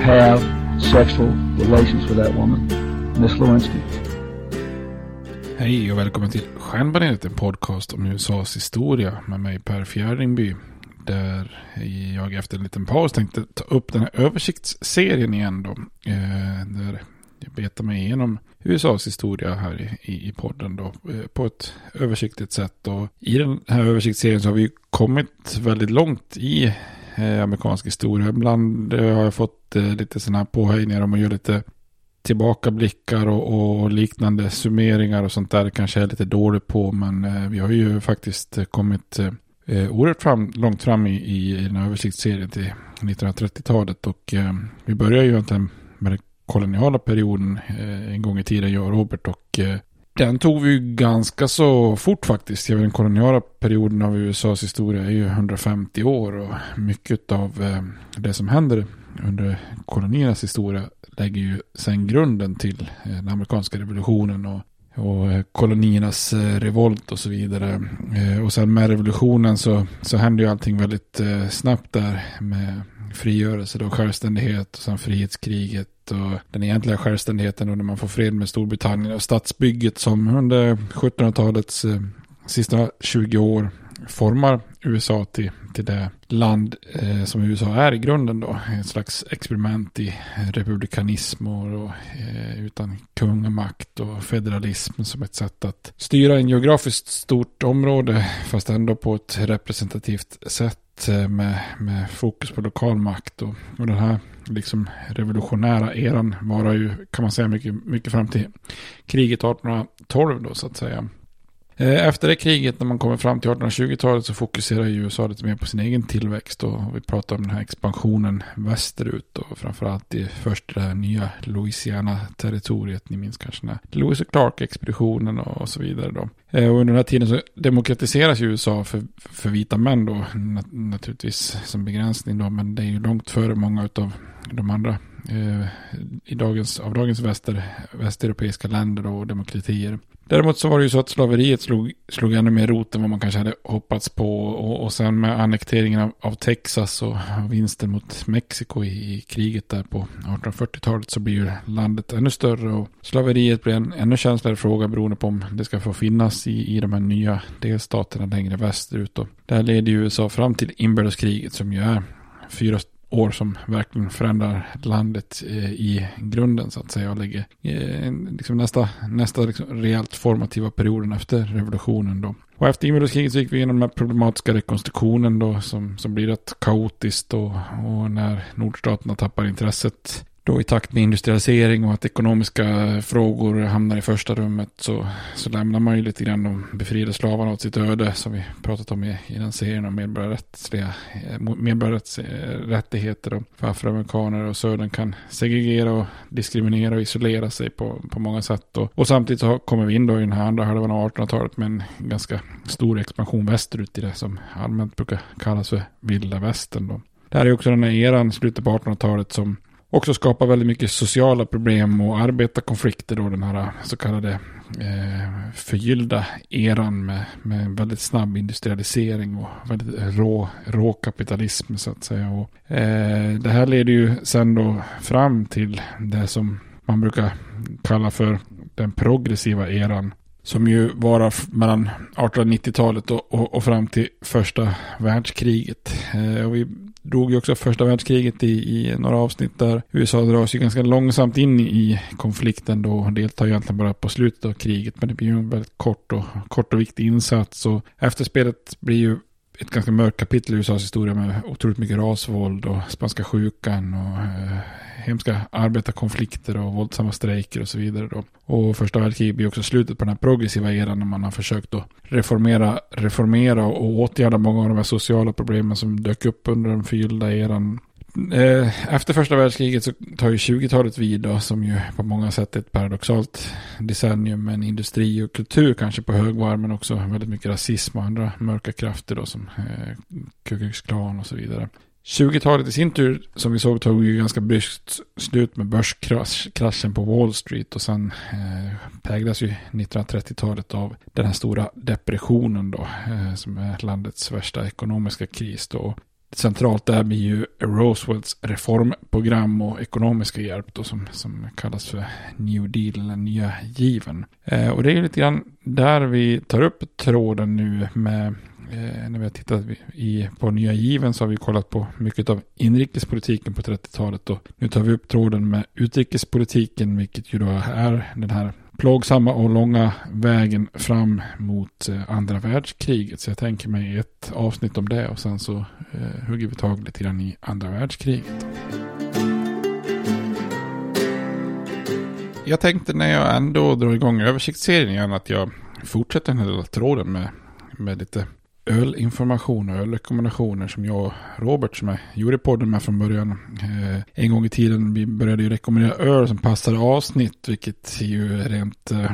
have sexual relations with that woman, Miss Lewinsky. Hej och välkommen till Stjärnbaneret, en podcast om USAs historia med mig Per Fjärdingby. Där jag efter en liten paus tänkte ta upp den här översiktsserien igen då. Eh, där jag betar mig igenom USAs historia här i, i, podden då eh, på ett översiktligt sätt. Och I den här översiktsserien så har vi kommit väldigt långt i Eh, amerikansk historia. Ibland eh, har jag fått eh, lite sådana här påhejningar om att göra lite tillbakablickar och, och, liknande summeringar och sånt där kanske är lite dåligt på. Men eh, vi har ju faktiskt eh, kommit eh, eh, oerhört fram, långt fram i, i, i den här översiktsserien till 1930-talet. Och eh, vi börjar ju egentligen med den koloniala perioden eh, en gång i tiden, jag och Robert. Och eh, den tog vi ju ganska så fort faktiskt. Den koloniala perioden av USAs historia är ju 150 år. Och mycket av eh, det som händer under koloniernas historia lägger ju sen grunden till eh, den amerikanska revolutionen och, och eh, koloniernas eh, revolt och så vidare. Eh, och sen med revolutionen så, så händer ju allting väldigt eh, snabbt där med frigörelse och självständighet och sen frihetskriget och den egentliga självständigheten och när man får fred med Storbritannien och statsbygget som under 1700-talets eh, sista 20 år formar USA till, till det land eh, som USA är i grunden då. En slags experiment i republikanism och, och eh, utan kungamakt och federalism som ett sätt att styra en geografiskt stort område fast ändå på ett representativt sätt Eh, med, med fokus på lokal makt. Och, och den här liksom revolutionära eran varar ju, kan man säga, mycket, mycket fram till kriget 1812 då så att säga. Eh, efter det kriget, när man kommer fram till 1820-talet, så fokuserar ju USA lite mer på sin egen tillväxt. Och vi pratar om den här expansionen västerut. Och framförallt i först det här nya Louisiana-territoriet. Ni minns kanske när Lewis och Clark-expeditionen och så vidare. Då. Eh, och under den här tiden så demokratiseras ju USA för, för vita män då. Naturligtvis som begränsning då. Men det är ju långt före många av de andra eh, i dagens, av dagens väster, västeuropeiska länder och demokratier. Däremot så var det ju så att slaveriet slog, slog ännu mer rot än vad man kanske hade hoppats på. Och, och sen med annekteringen av, av Texas och vinsten mot Mexiko i, i kriget där på 1840-talet så blir ju landet ännu större. Och slaveriet blir en ännu känsligare fråga beroende på om det ska få finnas i, i de här nya delstaterna längre västerut. Och det här leder ju USA fram till inbördeskriget som ju är fyra år som verkligen förändrar landet eh, i grunden så att säga och lägger eh, liksom nästa, nästa liksom rejält formativa perioden efter revolutionen då. Och efter inbördeskriget så gick vi igenom den här problematiska rekonstruktionen då som, som blir rätt kaotiskt och, och när nordstaterna tappar intresset då i takt med industrialisering och att ekonomiska frågor hamnar i första rummet så, så lämnar man ju lite grann de befriade slavarna åt sitt öde som vi pratat om i, i den serien om medborgarrättsliga eh, medborgarrättigheter och för afroamerikaner och södern kan segregera och diskriminera och isolera sig på, på många sätt. Och, och samtidigt så kommer vi in då i den här andra halvan av 1800-talet med en ganska stor expansion västerut i det som allmänt brukar kallas för vilda västern. Då. Det här är också den här eran, slutet på 1800-talet, som också skapar väldigt mycket sociala problem och arbetarkonflikter då den här så kallade eh, förgyllda eran med, med väldigt snabb industrialisering och väldigt rå, rå kapitalism så att säga. Och, eh, det här leder ju sen då fram till det som man brukar kalla för den progressiva eran. Som ju varar mellan 1890-talet och, och, och, fram till första världskriget. Eh, och vi drog ju också första världskriget i, i några avsnitt där USA dras ju ganska långsamt in i konflikten då och deltar egentligen bara på slutet av kriget. Men det blir ju en väldigt kort och, kort och viktig insats. Och efterspelet blir ju ett ganska mörkt kapitel i USAs historia med otroligt mycket rasvåld och spanska sjukan och eh, hemska arbetarkonflikter och våldsamma strejker och så vidare. Då. Och första världskriget blir också slutet på den här progressiva eran när man har försökt att reformera, reformera och åtgärda många av de här sociala problemen som dök upp under den förgyllda eran. Eh, efter första världskriget så tar ju 20-talet vid då, som ju på många sätt är ett paradoxalt decennium med en industri och kultur kanske på högvarv men också väldigt mycket rasism och andra mörka krafter då som eh, Ku Klux Klan och så vidare. 20-talet i sin tur, som vi såg, tog ju ganska bryskt slut med börskraschen på Wall Street och sen eh, präglas ju 1930-talet av den här stora depressionen då, eh, som är landets värsta ekonomiska kris då. Centralt där blir ju Roosevelts reformprogram och ekonomiska hjälp då som, som kallas för New Deal, eller nya given. Eh, och det är ju lite grann där vi tar upp tråden nu med Eh, när vi har tittat i, på nya given så har vi kollat på mycket av inrikespolitiken på 30-talet. Och nu tar vi upp tråden med utrikespolitiken, vilket ju då är den här plågsamma och långa vägen fram mot eh, andra världskriget. Så jag tänker mig ett avsnitt om det och sen så eh, hugger vi tag lite grann i andra världskriget. Jag tänkte när jag ändå drar igång översiktsserien igen att jag fortsätter den här lilla tråden med, med lite ölinformation och ölrekommendationer som jag och Robert som jag gjorde podden med från början. Eh, en gång i tiden vi började ju rekommendera öl som passade avsnitt vilket ju rent eh,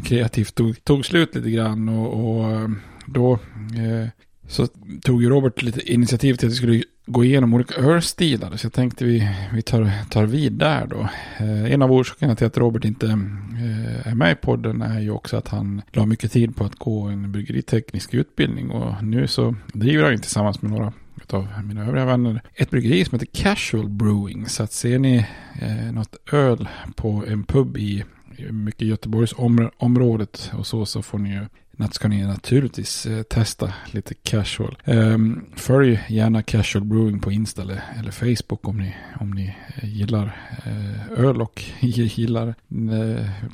kreativt tog, tog slut lite grann och, och eh, då eh, så tog ju Robert lite initiativ till att vi skulle gå igenom olika ölstilar. Så jag tänkte vi, vi tar, tar vid där då. Eh, en av orsakerna till att Robert inte eh, är med i podden är ju också att han la mycket tid på att gå en bryggeriteknisk utbildning. Och nu så driver han tillsammans med några av mina övriga vänner ett bryggeri som heter Casual Brewing. Så att ser ni eh, något öl på en pub i mycket Göteborgs området och så så får ni ju ska ni naturligtvis eh, testa lite casual. Um, följ gärna casual brewing på Insta eller, eller Facebook om ni, om ni eh, gillar eh, öl och gillar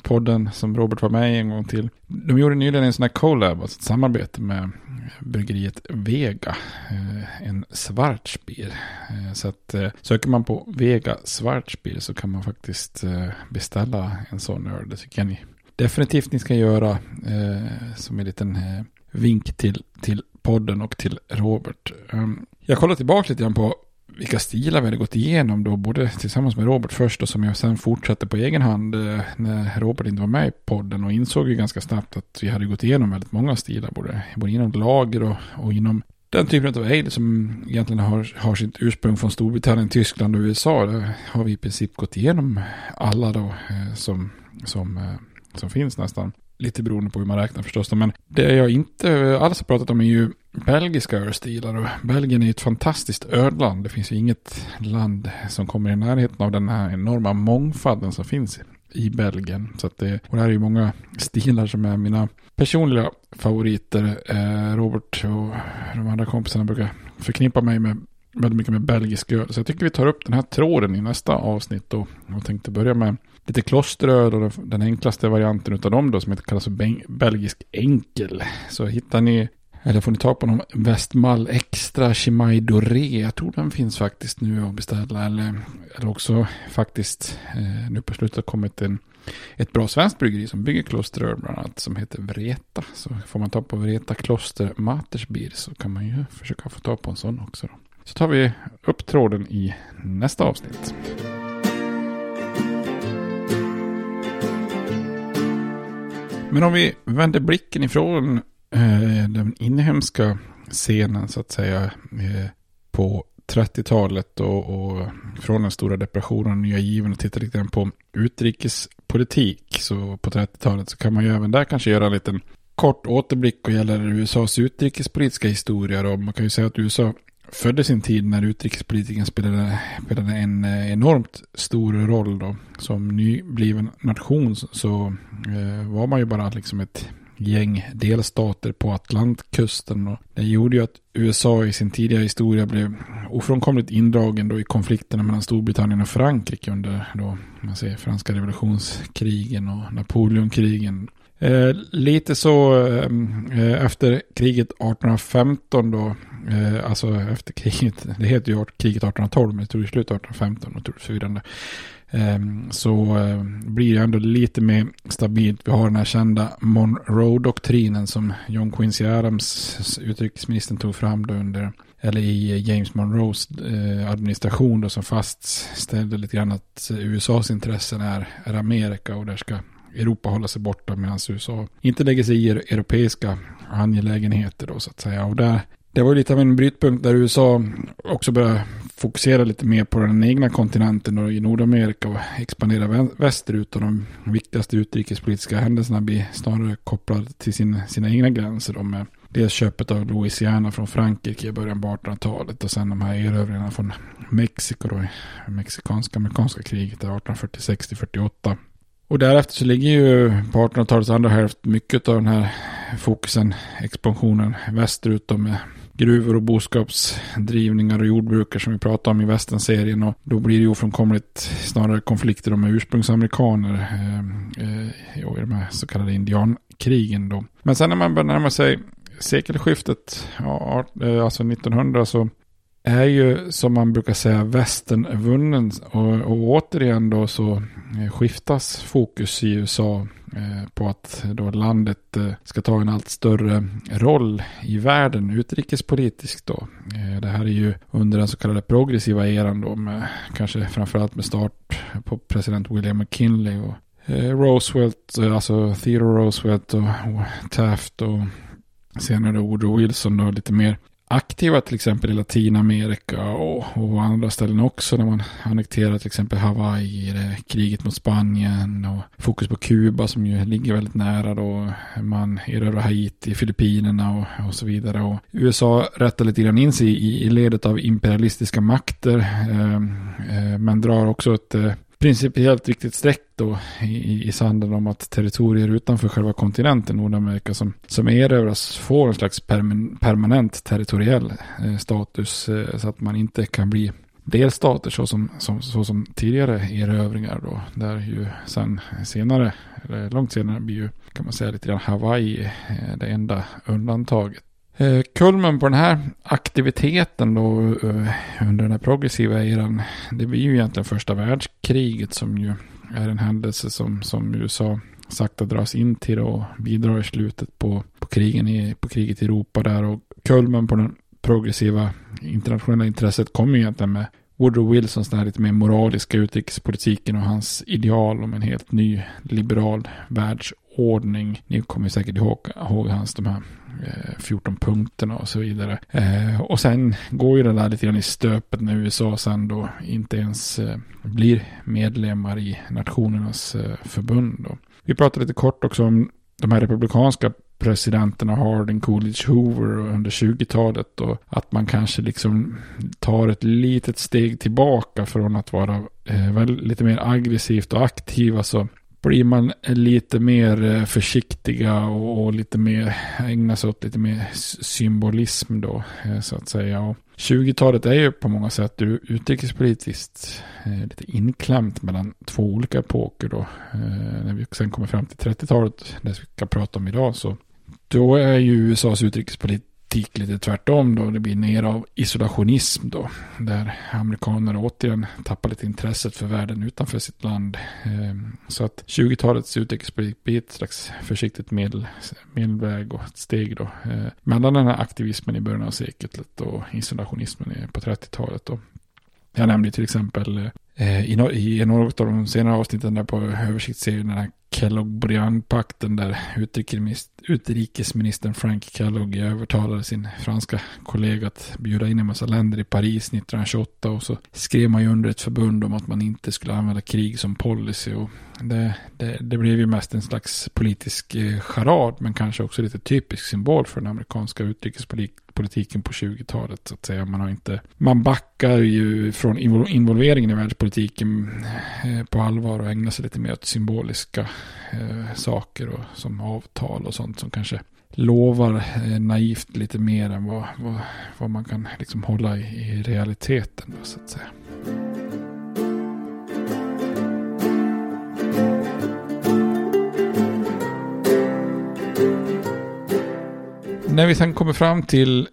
podden som Robert var med i en gång till. De gjorde nyligen en sån här collab, alltså ett samarbete med bryggeriet Vega, en Schwarzbier. Så att söker man på Vega Schwarzbier så kan man faktiskt beställa en sån öl. Det tycker jag ni definitivt ni ska göra eh, som en liten eh, vink till, till podden och till Robert. Um, jag kollar tillbaka lite grann på vilka stilar vi hade gått igenom då, både tillsammans med Robert först och som jag sen fortsatte på egen hand eh, när Robert inte var med i podden och insåg ju ganska snabbt att vi hade gått igenom väldigt många stilar, både, både inom lager och, och inom den typen av ale som egentligen har, har sitt ursprung från Storbritannien, Tyskland och USA. Där har vi i princip gått igenom alla då eh, som, som eh, som finns nästan. Lite beroende på hur man räknar förstås. Men det jag inte alls har pratat om är ju belgiska ölstilar. Och Belgien är ett fantastiskt ölland. Det finns ju inget land som kommer i närheten av den här enorma mångfalden som finns i Belgien. Så att det, och det här är ju många stilar som är mina personliga favoriter. Eh, Robert och de andra kompisarna brukar förknippa mig med väldigt mycket med belgisk öl. Så jag tycker vi tar upp den här tråden i nästa avsnitt då. Och tänkte börja med lite klosteröl och den enklaste varianten av dem då som kallas för belgisk enkel. Så hittar ni, eller får ni tag på någon Westmall Extra Chimay Doré. Jag tror den finns faktiskt nu att beställa. Eller, eller också faktiskt eh, nu på slutet har kommit en ett bra svenskt bryggeri som bygger klosteröl bland annat som heter Vreta. Så får man ta på Vreta Kloster Matersbier så kan man ju försöka få ta på en sån också. Då. Så tar vi upp tråden i nästa avsnitt. Men om vi vänder blicken ifrån eh, den inhemska scenen så att säga eh, på 30-talet och, och, från den stora depressionen och nya given och tittar lite grann på utrikespolitik. Så på 30-talet så kan man ju även där kanske göra en liten kort återblick och gäller USAs utrikespolitiska historia. Då. man kan ju säga att USA födde sin tid när utrikespolitiken spelade, spelade en eh, enormt stor roll då. Som nybliven nation så eh, var man ju bara liksom ett gäng delstater på Atlantkusten. Och det gjorde ju att USA i sin tidiga historia blev ofrånkomligt indragen då i konflikterna mellan Storbritannien och Frankrike under då, man säger, franska revolutionskrigen och Napoleonkrigen. Eh, lite så eh, efter kriget 1815 då, eh, alltså efter kriget, det heter ju kriget 1812 men det tog slut 1815 och tog förvirrande. Ehm, så eh, blir det ändå lite mer stabilt. Vi har den här kända Monroe-doktrinen som John Quincy Adams, utrikesministern, tog fram då under eller i James Monroes eh, administration då som fastställde lite grann att USAs intressen är, är Amerika och där ska Europa hålla sig borta medan USA inte lägger sig i europeiska angelägenheter då så att säga. Och där, det var lite av en brytpunkt där USA också började fokusera lite mer på den egna kontinenten och i Nordamerika och expandera västerut. Och de viktigaste utrikespolitiska händelserna blir snarare kopplade till sin, sina egna gränser. Då med dels köpet av Louisiana från Frankrike i början på 1800-talet och sen de här erövringarna från Mexiko då, mexikanska-amerikanska kriget 1846 48. Och därefter så ligger ju på 1800-talets andra hälft mycket av den här fokusen, expansionen västerut då med gruvor och boskapsdrivningar och jordbrukare som vi pratade om i västernserien. Och då blir det ju ofrånkomligt snarare konflikter med ursprungsamerikaner eh, eh, i de här så kallade indiankrigen då. Men sen när man börjar närma sig sekelskiftet, ja, eh, alltså 1900 så är ju som man brukar säga västern vunnen och, och återigen då så eh, skiftas fokus i USA eh, på att då landet eh, ska ta en allt större roll i världen utrikespolitiskt då. Det här är ju under den så kallade progressiva eran då med kanske framförallt med start på president William McKinley och Roosevelt, alltså Theodore Roosevelt och, och Taft och senare Woodrow Wilson då lite mer aktiva till exempel i Latinamerika och, och andra ställen också. När man annekterar till exempel Hawaii, kriget mot Spanien och fokus på Kuba som ju ligger väldigt nära då. Man erövrar Haiti, Filippinerna och, och så vidare. Och USA rättar lite grann in sig i, i ledet av imperialistiska makter. Eh, eh, men drar också ett eh, principiellt viktigt streck då i, i sanden om att territorier utanför själva kontinenten Nordamerika som, som erövras får en slags permanent territoriell eh, status eh, så att man inte kan bli delstater så som, som, så som tidigare erövringar då. Där ju sen senare, eller långt senare blir ju kan man säga lite grann Hawaii eh, det enda undantaget. Eh, kulmen på den här aktiviteten då eh, under den här progressiva eran, det blir ju egentligen första världskriget som ju är en händelse som, som USA sakta dras in till och bidrar i slutet på, på, krigen i, på kriget i Europa där och kulmen på den progressiva internationella intresset kommer ju egentligen med Woodrow Wilsons den här lite mer moraliska utrikespolitiken och hans ideal om en helt ny liberal världsordning. Ni kommer säkert ihåg, ihåg hans de här Eh, 14 punkterna och så vidare. Eh, och sen går ju det där lite grann i stöpet när USA sen då inte ens eh, blir medlemmar i Nationernas eh, förbund. Då. Vi pratade lite kort också om de här republikanska presidenterna Harding, Coolidge, Hoover under 20-talet och att man kanske liksom tar ett litet steg tillbaka från att vara eh, väl, lite mer aggressivt och aktiva så blir man lite mer eh, försiktiga och, och lite mer ägnar sig åt lite mer symbolism då eh, så att säga. 20-talet är ju på många sätt utrikespolitiskt eh, lite inklämt mellan två olika epoker då. När vi sen kommer fram till 30-talet, det vi ska prata om idag, så då är ju USAs utrikespolitik lite tvärtom då. Det blir mer av isolationism då. Där amerikaner återigen tappar lite intresset för världen utanför sitt land. Ehm, så att 20-talets utrikespolitik blir ett slags försiktigt medel, medelväg och ett steg då. Ehm, mellan den här aktivismen i början av seklet och isolationismen på 30-talet då. Jag nämnde till exempel eh, i, något av de senare avsnitten där på översiktsserien den här Kellogg-Briand-pakten där utrikesministern Frank Kellogg övertalade sin franska kollega att bjuda in en massa länder i Paris 1928 och så skrev man ju under ett förbund om att man inte skulle använda krig som policy och det, det, det blev ju mest en slags politisk eh, charad men kanske också lite typisk symbol för den amerikanska utrikespolitiken på 20-talet så att säga. Man har inte, man backar ju från involveringen i världspolitiken eh, på allvar och ägnar sig lite mer åt symboliska eh, saker och som avtal och sånt som kanske lovar eh, naivt lite mer än vad, vad, vad man kan liksom hålla i, i realiteten. Då, så att säga. När vi sen kommer fram till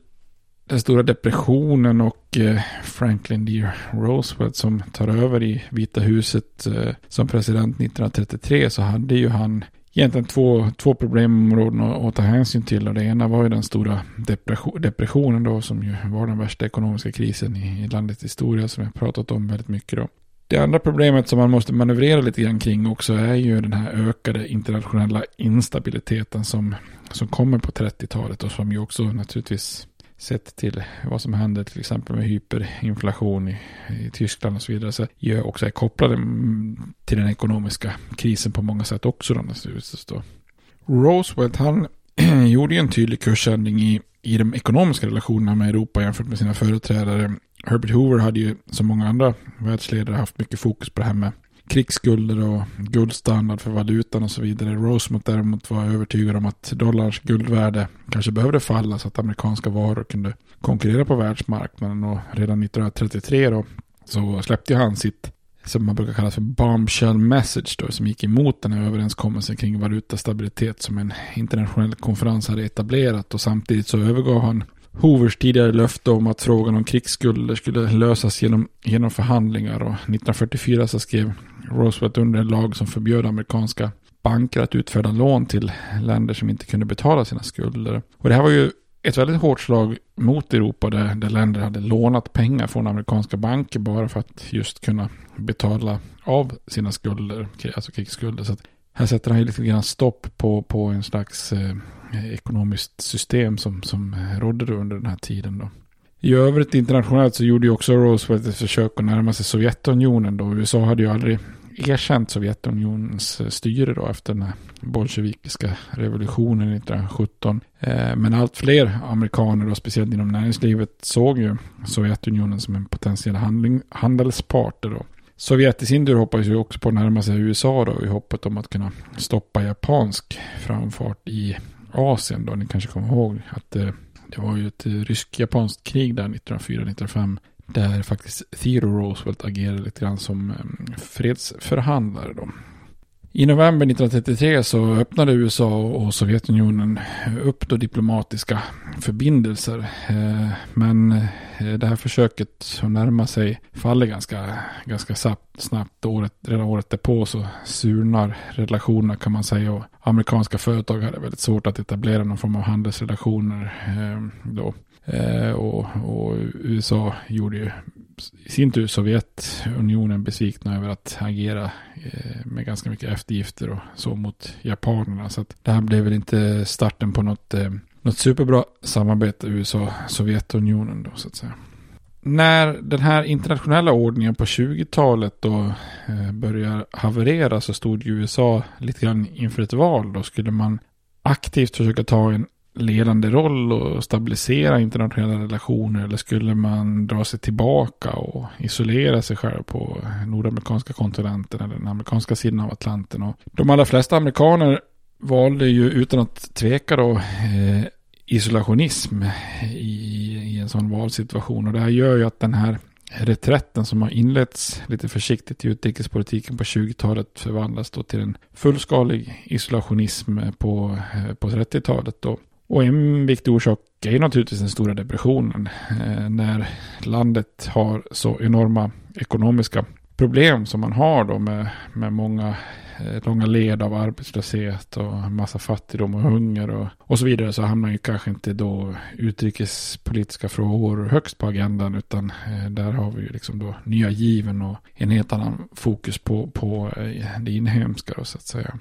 den stora depressionen och eh, Franklin D. Roosevelt som tar över i Vita huset eh, som president 1933 så hade ju han egentligen två, två problemområden att, att ta hänsyn till. Och det ena var ju den stora depression, depressionen då som ju var den värsta ekonomiska krisen i, i landets historia som jag pratat om väldigt mycket då. Det andra problemet som man måste manövrera lite grann kring också är ju den här ökade internationella instabiliteten som, som kommer på 30-talet och som ju också naturligtvis sett till vad som händer till exempel med hyperinflation i, i Tyskland och så vidare så gör också är kopplade till den ekonomiska krisen på många sätt också. Då, då. Roosevelt han gjorde ju en tydlig kursändring i, i de ekonomiska relationerna med Europa jämfört med sina företrädare. Herbert Hoover hade ju som många andra världsledare haft mycket fokus på det här med krigsskulder och guldstandard för valutan och så vidare. Rosemont däremot var övertygad om att dollarns guldvärde kanske behövde falla så att amerikanska varor kunde konkurrera på världsmarknaden och redan 1933 då så släppte han sitt som man brukar kalla för bombshell message då, som gick emot den här överenskommelsen kring valutastabilitet som en internationell konferens hade etablerat och samtidigt så övergav han Hoovers tidigare löfte om att frågan om krigsskulder skulle lösas genom, genom förhandlingar och 1944 så skrev Roosevelt under en lag som förbjöd amerikanska banker att utfärda lån till länder som inte kunde betala sina skulder. Och det här var ju ett väldigt hårt slag mot Europa där, där länder hade lånat pengar från amerikanska banker bara för att just kunna betala av sina skulder, alltså krigsskulder. Så här sätter han ju lite grann stopp på, på en slags eh, Eh, ekonomiskt system som, som eh, rådde under den här tiden. Då. I övrigt internationellt så gjorde ju också Roosevelt ett försök att närma sig Sovjetunionen då. USA hade ju aldrig erkänt Sovjetunionens eh, styre då efter den här bolsjevikiska revolutionen 1917. Men allt fler amerikaner då, speciellt inom näringslivet såg ju Sovjetunionen som en potentiell handling, handelspartner då. Sovjet i sin tur hoppades ju också på att närma sig USA då i hoppet om att kunna stoppa japansk framfart i Asien då. Ni kanske kommer ihåg att det, det var ju ett eh, rysk-japanskt krig där 1904-1905 där faktiskt Theodore Roosevelt agerade lite grann som eh, fredsförhandlare då. I november 1933 så öppnade USA och Sovjetunionen upp då diplomatiska förbindelser. Eh, men eh, det här försöket att närma sig faller ganska, ganska snabbt. Året, redan året därpå så surnar relationerna kan man säga. Och amerikanska företag hade väldigt svårt att etablera någon form av handelsrelationer eh, då. Och, och USA gjorde ju i sin tur Sovjetunionen besvikna över att agera eh, med ganska mycket eftergifter och så mot japanerna. Så att det här blev väl inte starten på något, eh, något superbra samarbete USA-Sovjetunionen då så att säga. När den här internationella ordningen på 20-talet då eh, börjar haverera så stod ju USA lite grann inför ett val. Då skulle man aktivt försöka ta en ledande roll och stabilisera internationella relationer eller skulle man dra sig tillbaka och isolera sig själv på nordamerikanska kontinenten eller den amerikanska sidan av Atlanten. Och de allra flesta amerikaner valde ju utan att tveka då eh, isolationism i, i en sån valsituation och det här gör ju att den här reträtten som har inletts lite försiktigt i utrikespolitiken på 20-talet förvandlas då till en fullskalig isolationism på, eh, på 30-talet. Och en viktig orsak är naturligtvis den stora depressionen. Eh, när landet har så enorma ekonomiska problem som man har då med, med många eh, långa led av arbetslöshet och massa fattigdom och hunger och, och så vidare så hamnar ju kanske inte då utrikespolitiska frågor högst på agendan utan eh, där har vi ju liksom då nya given och en helt annan fokus på, på det inhemska då så att säga.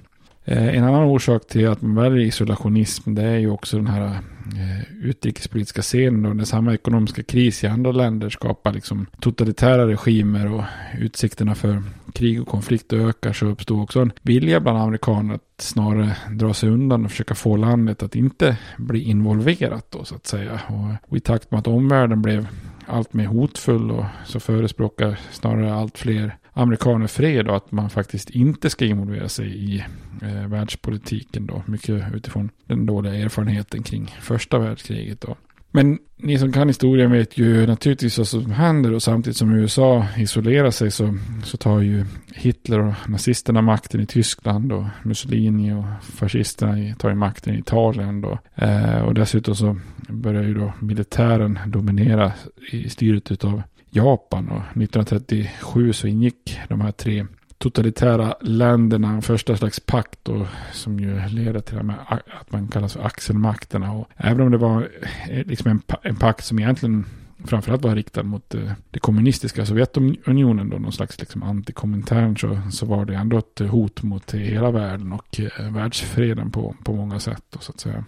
Eh, en annan orsak till att man väljer isolationism det är ju också den här eh, utrikespolitiska scenen och när samma ekonomiska kris i andra länder skapar liksom totalitära regimer och utsikterna för krig och konflikt ökar så uppstår också en vilja bland amerikaner att snarare dra sig undan och försöka få landet att inte bli involverat då så att säga. Och, och i takt med att omvärlden blev allt mer hotfull och så förespråkar snarare allt fler amerikaner fred och att man faktiskt inte ska involvera sig i eh, världspolitiken då. Mycket utifrån den dåliga erfarenheten kring första världskriget då. Men ni som kan historien vet ju naturligtvis vad som händer och samtidigt som USA isolerar sig så, så tar ju Hitler och nazisterna makten i Tyskland och Mussolini och fascisterna tar ju makten i Italien då. Eh, och dessutom så börjar ju då militären dominera i styret utav Japan och 1937 så ingick de här tre totalitära länderna en första slags pakt och som ju leder till att man kallas för axelmakterna. Och även om det var eh, liksom en, en pakt som egentligen framförallt var riktad mot eh, det, kommunistiska Sovjetunionen då, någon slags liksom antikomintern så, så var det ändå ett hot mot hela världen och eh, världsfreden på, på många sätt då, så att säga.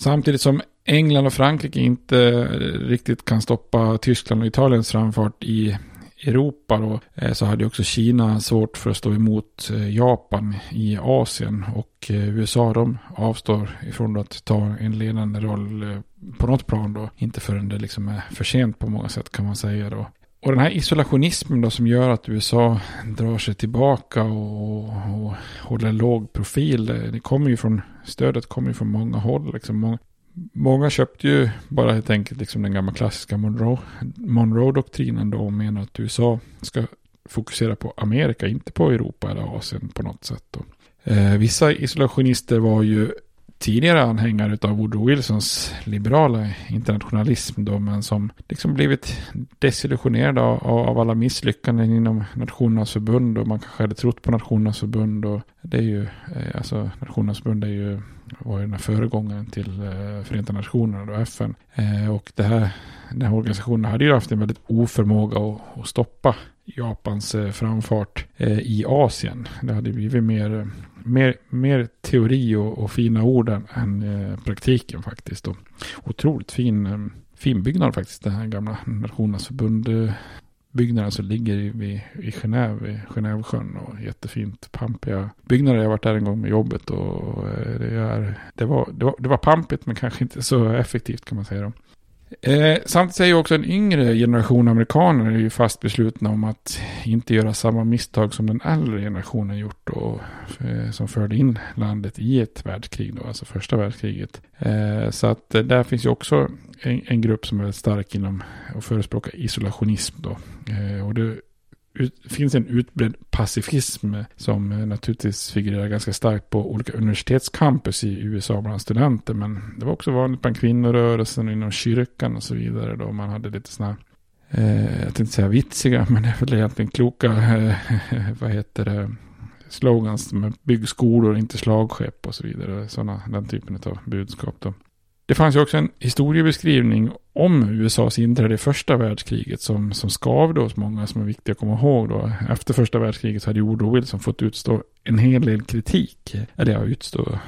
Samtidigt som England och Frankrike inte riktigt kan stoppa Tyskland och Italiens framfart i Europa då, eh, så hade också Kina svårt för att stå emot eh, Japan i Asien och eh, USA de avstår ifrån att ta en ledande roll på något plan då, inte förrän det liksom är för sent på många sätt kan man säga då. Och den här isolationismen då som gör att USA drar sig tillbaka och, och håller låg profil. Det kommer ju från, stödet kommer ju från många håll. Liksom många, många köpte ju bara helt enkelt liksom den gamla klassiska Monroe-doktrinen då och menar att USA ska fokusera på Amerika, inte på Europa eller Asien på något sätt. Då. Eh, vissa isolationister var ju tidigare anhängare av Woodrow Wilsons liberala internationalism då, men som liksom blivit desillusionerad av, av alla misslyckanden inom Nationernas förbund och man kanske hade trott på Nationernas förbund och det är ju, eh, alltså Nationernas förbund är ju, var ju den här föregångaren till eh, Förenta Nationerna och FN. Eh, och det här, den här organisationen hade ju haft en väldigt oförmåga att, att stoppa Japans eh, framfart eh, i Asien. Det hade blivit mer mer, mer teori och, och fina ord än eh, praktiken faktiskt. Och otroligt fin, eh, fin byggnad faktiskt, den här gamla Nationernas förbund. Eh, byggnaden som ligger i, i Genève, i Genèvesjön och jättefint pampiga byggnader. Jag har varit där en gång med jobbet och eh, det, är, det, var, det, var, det var pampigt men kanske inte så effektivt kan man säga. Då. Eh, samtidigt är ju också en yngre generation amerikaner är ju fast beslutna om att inte göra samma misstag som den äldre generationen gjort och eh, som förde in landet i ett världskrig då, alltså första världskriget. Eh, så att eh, där finns ju också en, en, grupp som är stark inom och förespråkar isolationism då. Eh, och det ut, finns en utbredd pacifism som eh, naturligtvis figurerar ganska starkt på olika universitetscampus i USA bland studenter. Men det var också vanligt bland kvinnorörelsen och inom kyrkan och så vidare. Då man hade lite sådana, eh, jag tänkte säga vitsiga, men det är väl egentligen kloka, eh, vad heter det, slogans med bygg skolor, inte slagskepp och så vidare. Sådana, den typen av budskap då. Det fanns ju också en historiebeskrivning om USAs inträde i första världskriget som, som skavde hos många som är viktiga att komma ihåg då. Efter första världskriget hade Woodrow Wilson fått utstå en hel del kritik. Eller ja, utstå,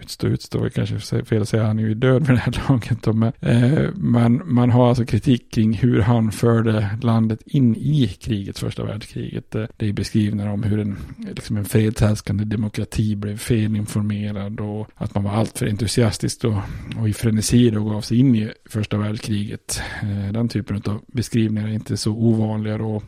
utstå, utstå, kanske fel att säga, han är ju död vid det här laget. Då, men, eh, man, man har alltså kritik kring hur han förde landet in i krigets första världskriget. Det, är beskrivningar om hur en, liksom en fredshälskande demokrati blev felinformerad och att man var alltför entusiastisk och, och i frenesi då gav sig in i första världskriget. Eh, den typen av beskrivningar är inte så ovanliga då.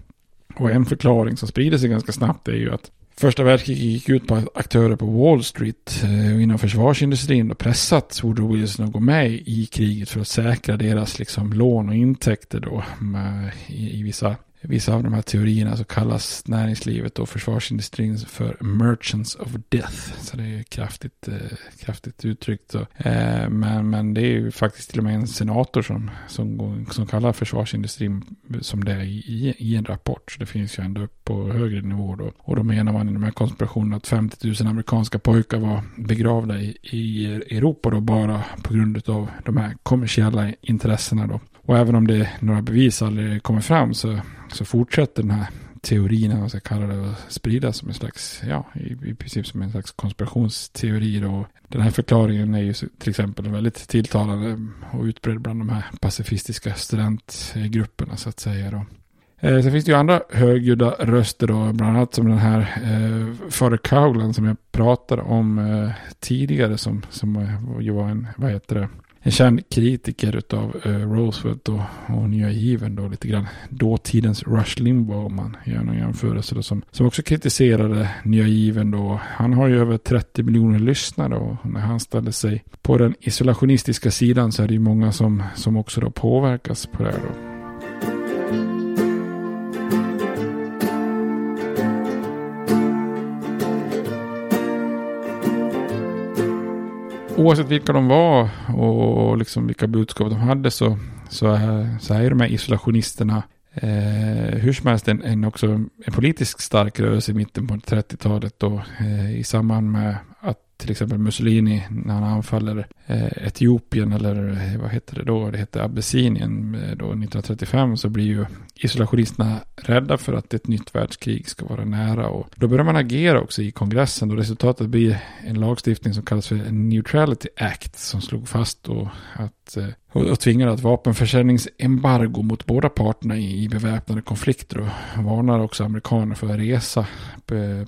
Och en förklaring som sprider sig ganska snabbt är ju att Första världskriget gick ut på att aktörer på Wall Street eh, och inom försvarsindustrin och pressat Woodrow Wilson att gå med i kriget för att säkra deras liksom, lån och intäkter då med, i, i vissa vissa av de här teorierna så kallas näringslivet och försvarsindustrin för merchants of death. Så det är kraftigt, eh, kraftigt uttryckt. Så. Eh, men, men det är ju faktiskt till och med en senator som, som, som kallar försvarsindustrin som det är i, i en rapport. Så det finns ju ändå på högre nivå då. Och då menar man i de här konspirationerna att 50 000 amerikanska pojkar var begravda i, i Europa då bara på grund av de här kommersiella intressena då. Och även om det några bevis aldrig kommer fram så, så fortsätter den här teorin, vad man ska kalla det, att spridas som en slags, ja, i, i princip som en slags konspirationsteori. Då. Den här förklaringen är ju till exempel väldigt tilltalande och utbredd bland de här pacifistiska studentgrupperna så att säga. Då. Eh, sen finns det ju andra högljudda röster då, bland annat som den här eh, Fader Cowland som jag pratade om eh, tidigare som, som ju var en, vad heter det, en känd kritiker av uh, eh, Roosevelt och, och nya given då lite grann dåtidens Rush Limbaugh om man gör någon jämförelse då, som, som också kritiserade nya given då. Han har ju över 30 miljoner lyssnare och när han ställer sig på den isolationistiska sidan så är det ju många som, som också då påverkas på det här då. Oavsett vilka de var och liksom vilka budskap de hade så, så, är, så är de här isolationisterna eh, hur som helst en, en, också en politiskt stark rörelse i mitten på 30-talet då eh, i samband med till exempel Mussolini när han anfaller eh, Etiopien eller eh, vad heter det då? Det heter Abessinien eh, då 1935 så blir ju isolationisterna rädda för att ett nytt världskrig ska vara nära och då börjar man agera också i kongressen och resultatet blir en lagstiftning som kallas för Neutrality Act som slog fast då att eh, och, tvingar tvingade vapenförsäljningsembargo mot båda parterna i, beväpnade konflikter och varnar också amerikaner för att resa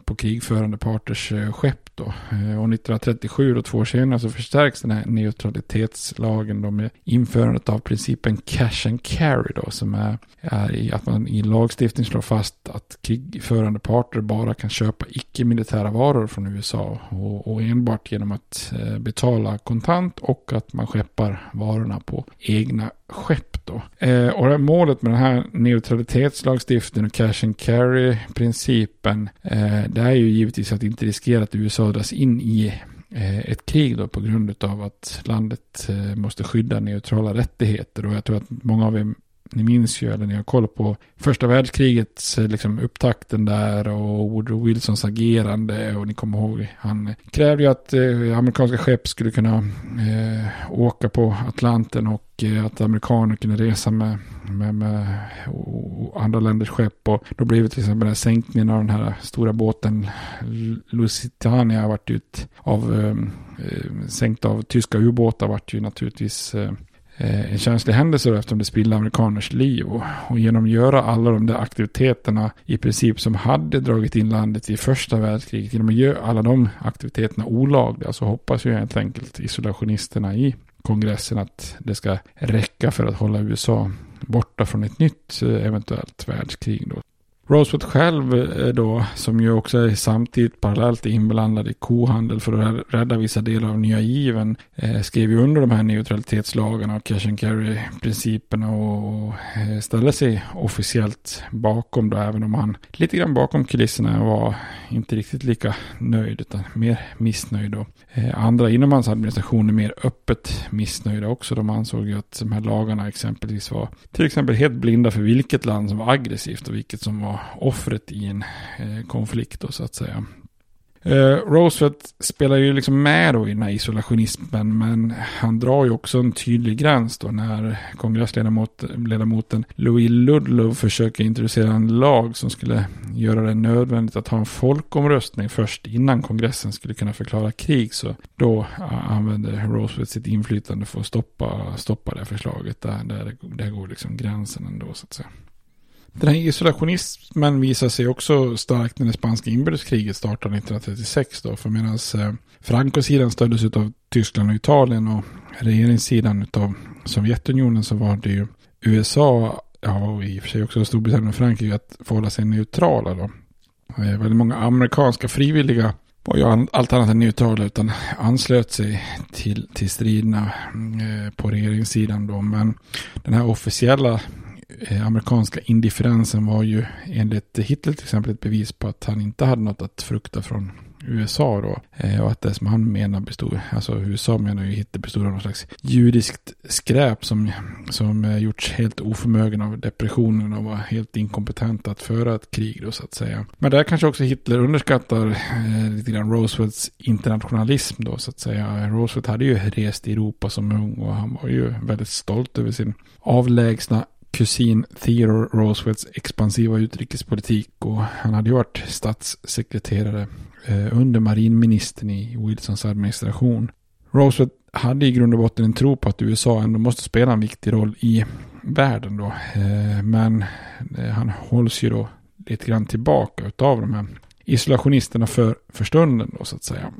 på, krigförande parters eh, skepp då. Eh, och 1937 och två år senare så förstärks den här neutralitetslagen då med införandet av principen cash and carry då som är, är i att man i lagstiftning slår fast att krigförande parter bara kan köpa icke-militära varor från USA och, och enbart genom att eh, betala kontant och att man skeppar varorna på egna skepp då. Eh, och målet med den här neutralitetslagstiftningen och cash and carry-principen eh, det är ju givetvis att inte riskera att USA dras in i eh, ett krig då på grund av att landet eh, måste skydda neutrala rättigheter. Och jag tror att många av er ni minns ju, eller ni har koll på första världskrigets eh, liksom, upptakten där och Woodrow Wilsons agerande. Och ni kommer ihåg, han krävde ju att eh, amerikanska skepp skulle kunna eh, åka på Atlanten och eh, att amerikaner kunde resa med, med, med andra länders skepp. Och då blev det till exempel den här sänkningen av den här stora båten Lusitania vart ut av eh, eh, sänkt av tyska ubåtar vart ju naturligtvis Eh, Eh, en känslig händelse eftersom det spillde amerikaners liv. Och, och, genom att göra alla de där aktiviteterna i princip som hade dragit in landet i första världskriget, genom att göra alla de aktiviteterna olagliga så hoppas ju helt enkelt isolationisterna i kongressen att det ska räcka för att hålla USA borta från ett nytt eh, eventuellt världskrig. Då. Rosewood själv eh, då, som ju också är samtidigt parallellt inblandad i kohandel för att rädda vissa delar av nya given, eh, skrev ju under de här neutralitetslagarna och cash and carry-principerna och eh, ställde sig officiellt bakom då, även om han lite grann bakom kulisserna var inte riktigt lika nöjd, utan mer missnöjd då. Eh, andra inom hans administration är mer öppet missnöjda också. De ansåg ju att de här lagarna exempelvis var till exempel helt blinda för vilket land som var aggressivt och vilket som var offret i en eh, konflikt då så att säga. Eh, Roosevelt spelar ju liksom med då i den här isolationismen men han drar ju också en tydlig gräns då när kongressledamoten Louis Ludlow försöker introducera en lag som skulle göra det nödvändigt att ha en folkomröstning först innan kongressen skulle kunna förklara krig så då eh, använder Roosevelt sitt inflytande för att stoppa, stoppa det förslaget där, där, där går liksom gränsen ändå så att säga. Den här isolationismen visar sig också starkt när det spanska inbördeskriget startade 1936 då. För medan eh, Franco-sidan stöddes av Tyskland och Italien och regeringssidan av Sovjetunionen så var det ju USA, ja och i och för sig också Storbritannien och Frankrike att förhålla sig neutrala då. Eh, väldigt många amerikanska frivilliga var ju allt annat än neutrala utan anslöt sig till, till striderna eh, på regeringssidan då. Men den här officiella Eh, amerikanska indifferensen var ju enligt Hitler till exempel ett bevis på att han inte hade något att frukta från USA då. Eh, och att det som han menar bestod, alltså USA menar ju Hitler bestod av någon slags judiskt skräp som, som eh, gjorts helt oförmögen av depressionen och var helt inkompetent att föra ett krig då så att säga. Men där kanske också Hitler underskattar eh, lite grann Roosevelts internationalism då så att säga. Roosevelt hade ju rest i Europa som ung och han var ju väldigt stolt över sin avlägsna kusin Theodore Roosevelts expansiva utrikespolitik och han hade ju varit statssekreterare eh, under marinministern i Wilsons administration. Roosevelt hade i grund och botten en tro på att USA ändå måste spela en viktig roll i världen då. Eh, men eh, han hålls ju då lite grann tillbaka av de här isolationisterna för, för stunden då så att säga.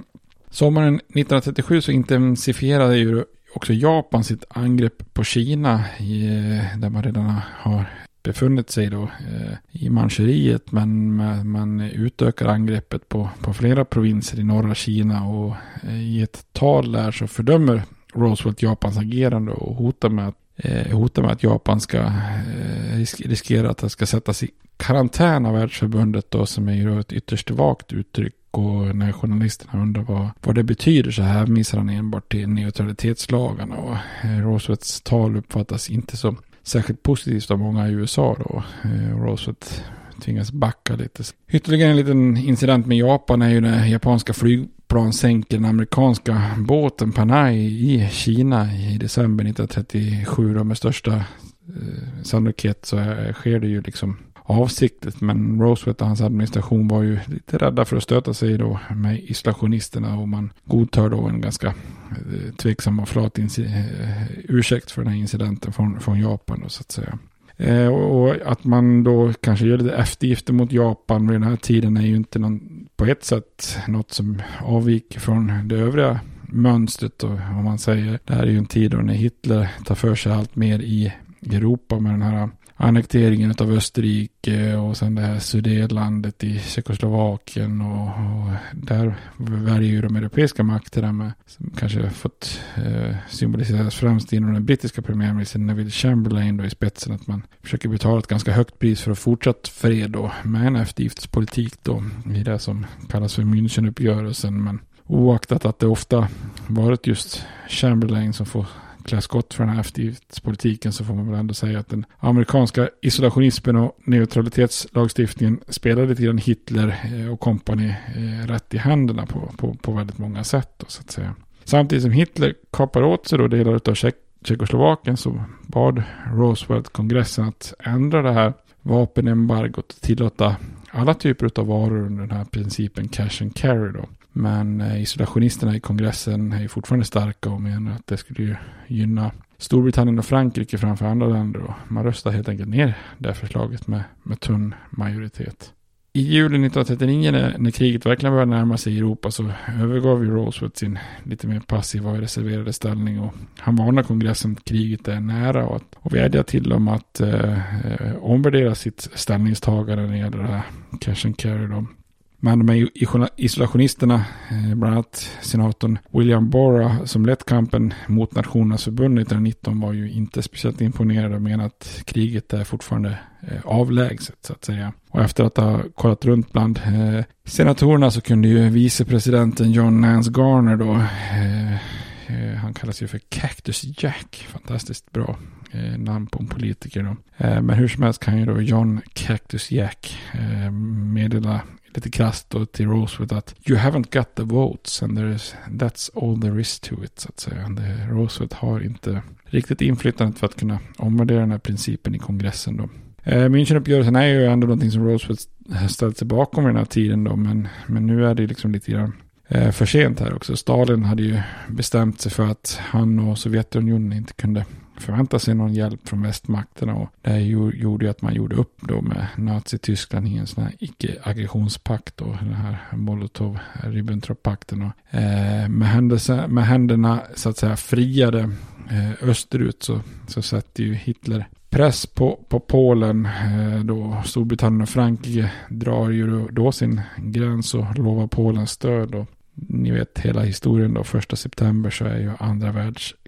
Sommaren 1937 så intensifierade ju också Japan sitt angrepp på Kina i, eh, där man redan har befunnit sig då eh, i Manchuriet men man utökar angreppet på, på flera provinser i norra Kina och eh, i ett tal där så fördömer Roosevelt Japans agerande och hotar med att, eh, hotar med att Japan ska eh, riskera att det ska sättas i karantän av världsförbundet då som är ju ett ytterst vagt uttryck och när journalisterna undrar vad, vad det betyder så här missar han enbart till neutralitetslagarna och eh, Roosevelts tal uppfattas inte som särskilt positivt av många i USA då. Eh, Roosevelt tvingas backa lite. Ytterligare en liten incident med Japan är ju när japanska flygplan sänker den amerikanska båten Panay i Kina i december 1937. Då med största eh, sannolikhet så sker det ju liksom avsiktligt. Men Roosevelt och hans administration var ju lite rädda för att stöta sig då med isolationisterna och man godtar då en ganska eh, tveksam och flat eh, ursäkt för den här incidenten från, från Japan då, så att säga. Eh, och att man då kanske gör lite eftergifter mot Japan vid den här tiden är ju inte någon, på ett sätt något som avviker från det övriga mönstret. Och, om man säger, det här är ju en tid då när Hitler tar för sig allt mer i Europa med den här annekteringen av Österrike och sen det här Sudelandet i Tjeckoslovakien och, och där värjer ju de europeiska makterna med, som kanske fått eh, symboliseras främst inom den brittiska premiärministern Neville Chamberlain då i spetsen att man försöker betala ett ganska högt pris för att fortsatt fred då med en eftergiftspolitik då i det som kallas för Münchenuppgörelsen men oaktat att det ofta varit just Chamberlain som får klä skott för den här eftergiftspolitiken så får man väl ändå säga att den amerikanska isolationismen och neutralitetslagstiftningen spelade lite grann Hitler eh, och kompani eh, rätt i händerna på, på, på väldigt många sätt. Då, så att säga. Samtidigt som Hitler kapar åt sig då delar av Tjeck Tjeckoslovakien så bad Roosevelt kongressen att ändra det här vapenembargot och tillåta alla typer av varor under den här principen cash and carry då. Men eh, isolationisterna i kongressen är ju fortfarande starka och menar att det skulle ju gynna Storbritannien och Frankrike framför andra länder. Och man röstar helt enkelt ner det förslaget med, med tunn majoritet. i juli 1939 när, när kriget verkligen började närma sig Europa så övergav ju Roosevelt sin lite mer passiva och reserverade ställning. Och han varnar kongressen att kriget är nära och, att, och vädjar till dem att eh, eh omvärdera sitt ställningstagande när det gäller det här cash and carry. Då. Men de här isolationisterna, eh, bland annat senatorn William Borah som lett kampen mot Nationernas förbund 1919 var ju inte speciellt imponerade och menade att kriget är fortfarande eh, avlägset så att säga. Och efter att ha kollat runt bland eh, senatorerna så kunde ju vicepresidenten John Nance Garner då, han kallas ju för Cactus Jack, fantastiskt bra namn på en politiker då. Men hur som helst kan ju då John Cactus Jack meddela lite krasst då till Roosevelt att you haven't got the votes and there is, that's all there is to it så att säga. Det, Roosevelt har inte riktigt inflytandet för att kunna omvärdera den här principen i kongressen då. Eh, Münchenuppgörelsen är ju ändå någonting som Roosevelt ställt sig bakom i den här tiden då, men, men nu är det liksom lite grann eh, för sent här också. Stalin hade ju bestämt sig för att han och Sovjetunionen inte kunde förvänta sig någon hjälp från västmakterna. Och det gjorde ju att man gjorde upp då med Nazityskland i en sån här icke-aggressionspakt. Då, den här Molotov-Ribbentrop-pakten. Eh, med, med händerna så att säga friade eh, österut så, så sätter ju Hitler press på, på Polen. Eh, då Storbritannien och Frankrike drar ju då sin gräns och lovar Polen stöd. Och ni vet hela historien då, första september så är ju andra världskriget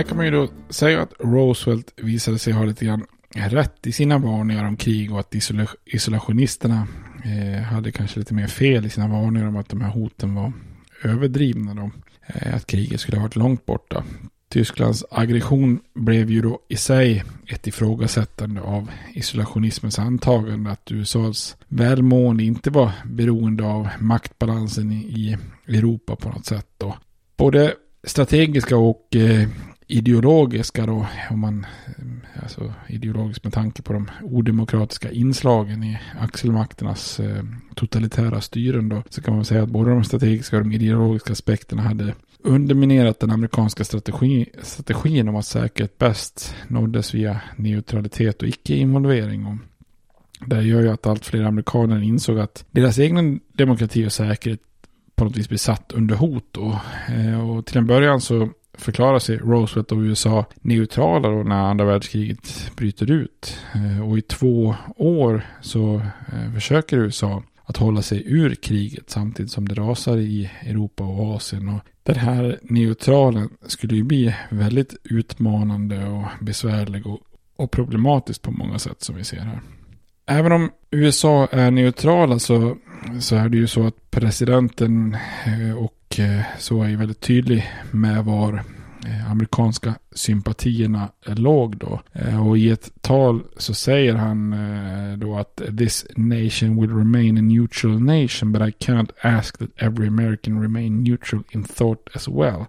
Här kan man ju då säga att Roosevelt visade sig ha lite grann rätt i sina varningar om krig och att isolationisterna eh, hade kanske lite mer fel i sina varningar om att de här hoten var överdrivna. Då. Eh, att kriget skulle ha varit långt borta. Tysklands aggression blev ju då i sig ett ifrågasättande av isolationismens antagande att USAs välmående inte var beroende av maktbalansen i Europa på något sätt. Då. Både strategiska och eh, ideologiska då, om man, alltså ideologiskt med tanke på de odemokratiska inslagen i axelmakternas eh, totalitära styren då, så kan man säga att både de strategiska och de ideologiska aspekterna hade underminerat den amerikanska strategi, strategin om att säkerhet bäst nåddes via neutralitet och icke-involvering. Det gör ju att allt fler amerikaner insåg att deras egen demokrati och säkerhet på något vis blir satt under hot. Då. Eh, och till en början så förklarar sig Roosevelt och USA neutrala då när andra världskriget bryter ut. Eh, och i två år så eh, försöker USA att hålla sig ur kriget samtidigt som det rasar i Europa och Asien. Och den här neutralen skulle ju bli väldigt utmanande och besvärlig och, och problematisk på många sätt som vi ser här. Även om USA är neutrala så, så är det ju så att presidenten eh, och eh, så är ju väldigt tydlig med var eh, amerikanska sympatierna låg då. Och i ett tal så säger han då att this nation will remain a neutral nation but I can't ask that every American remain neutral in thought as well.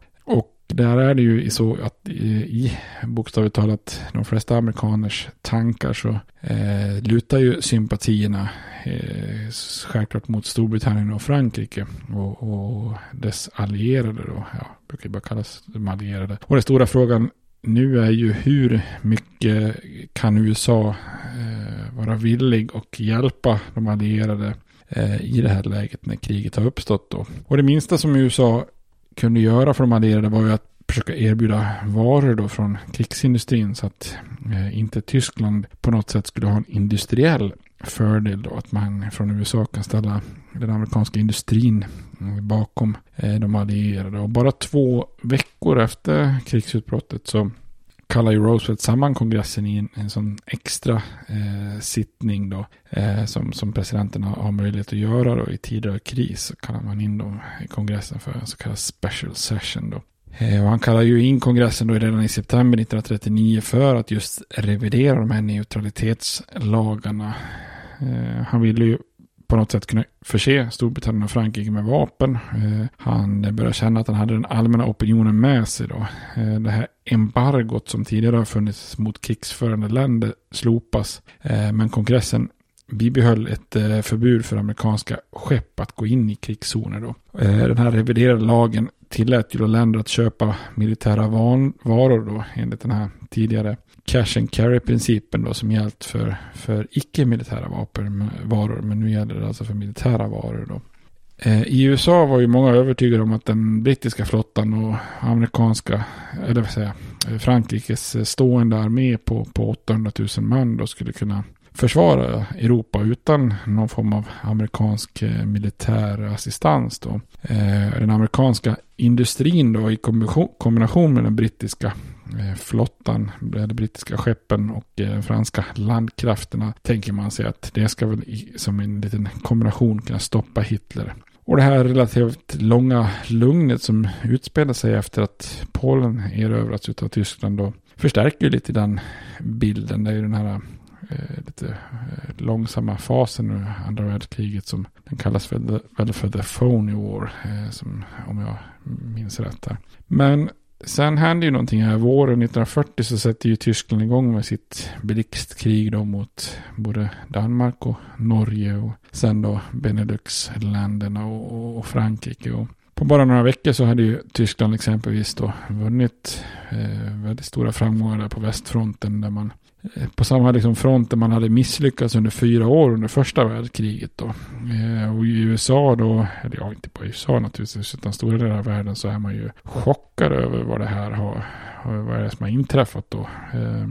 Där är det ju så att i bokstavligt talat de flesta amerikaners tankar så eh, lutar ju sympatierna eh, självklart mot Storbritannien och Frankrike och, och dess allierade då. Ja, brukar ju bara kallas de allierade. Och den stora frågan nu är ju hur mycket kan USA eh, vara villig och hjälpa de allierade eh, i det här läget när kriget har uppstått då. Och det minsta som USA kunde göra för de allierade var ju att försöka erbjuda varor då från krigsindustrin så att eh, inte Tyskland på något sätt skulle ha en industriell fördel då att man från USA kan ställa den amerikanska industrin eh, bakom eh, de allierade. Och bara två veckor efter krigsutbrottet så kallar ju Roosevelt samman kongressen i en, en sån extra eh, sittning då. Eh, som, som presidenten har, har, möjlighet att göra då i tider av kris. Så kallar man in då i kongressen för en så kallad special session då. Eh, och han kallar ju in kongressen då redan i september 1939 för att just revidera de här neutralitetslagarna. Eh, han ville ju på något sätt kunna förse Storbritannien och Frankrike med vapen. Eh, han började känna att han hade den allmänna opinionen med sig då. Eh, det här embargot som tidigare har funnits mot krigsförande länder slopas. Eh, men kongressen bibehöll ett eh, förbud för amerikanska skepp att gå in i krigszoner då. Eh, den här reviderade lagen tillät ju då länder att köpa militära varor då enligt den här tidigare cash and carry-principen då som gällt för, för icke-militära varor. Men nu gäller det alltså för militära varor då. Eh, I USA var ju många övertygade om att den brittiska flottan och amerikanska, eller vad säger eh, Frankrikes stående armé på, på 800 000 man då skulle kunna försvara Europa utan någon form av amerikansk eh, militär assistans. Då. Den amerikanska industrin då i kombination med den brittiska Eh, flottan, eh, de brittiska skeppen och eh, franska landkrafterna tänker man sig att det ska väl som en liten kombination kunna stoppa Hitler. Och det här relativt långa lugnet som utspelar sig efter att Polen erövrats av Tyskland då förstärker lite den bilden. Det är ju den här eh, lite eh, långsamma fasen nu, andra världskriget som den kallas väl, väl för the phony war, eh, som, om jag minns rätt Där. Men Sen händer ju någonting här. Våren 1940 så sätter ju Tyskland igång med sitt blixtkrig då mot både Danmark och Norge och sen då Beneluxländerna och, och, Frankrike. Och på bara några veckor så hade ju Tyskland exempelvis då vunnit eh, väldigt stora framgångar där på västfronten där man Eh, på samma liksom front där man hade misslyckats under fyra år under första världskriget. Då. Eh, och i USA då, eller ja inte bara i USA naturligtvis, utan stora delar av världen så är man ju chockad över vad det här har, vad är det som har inträffat då. Eh,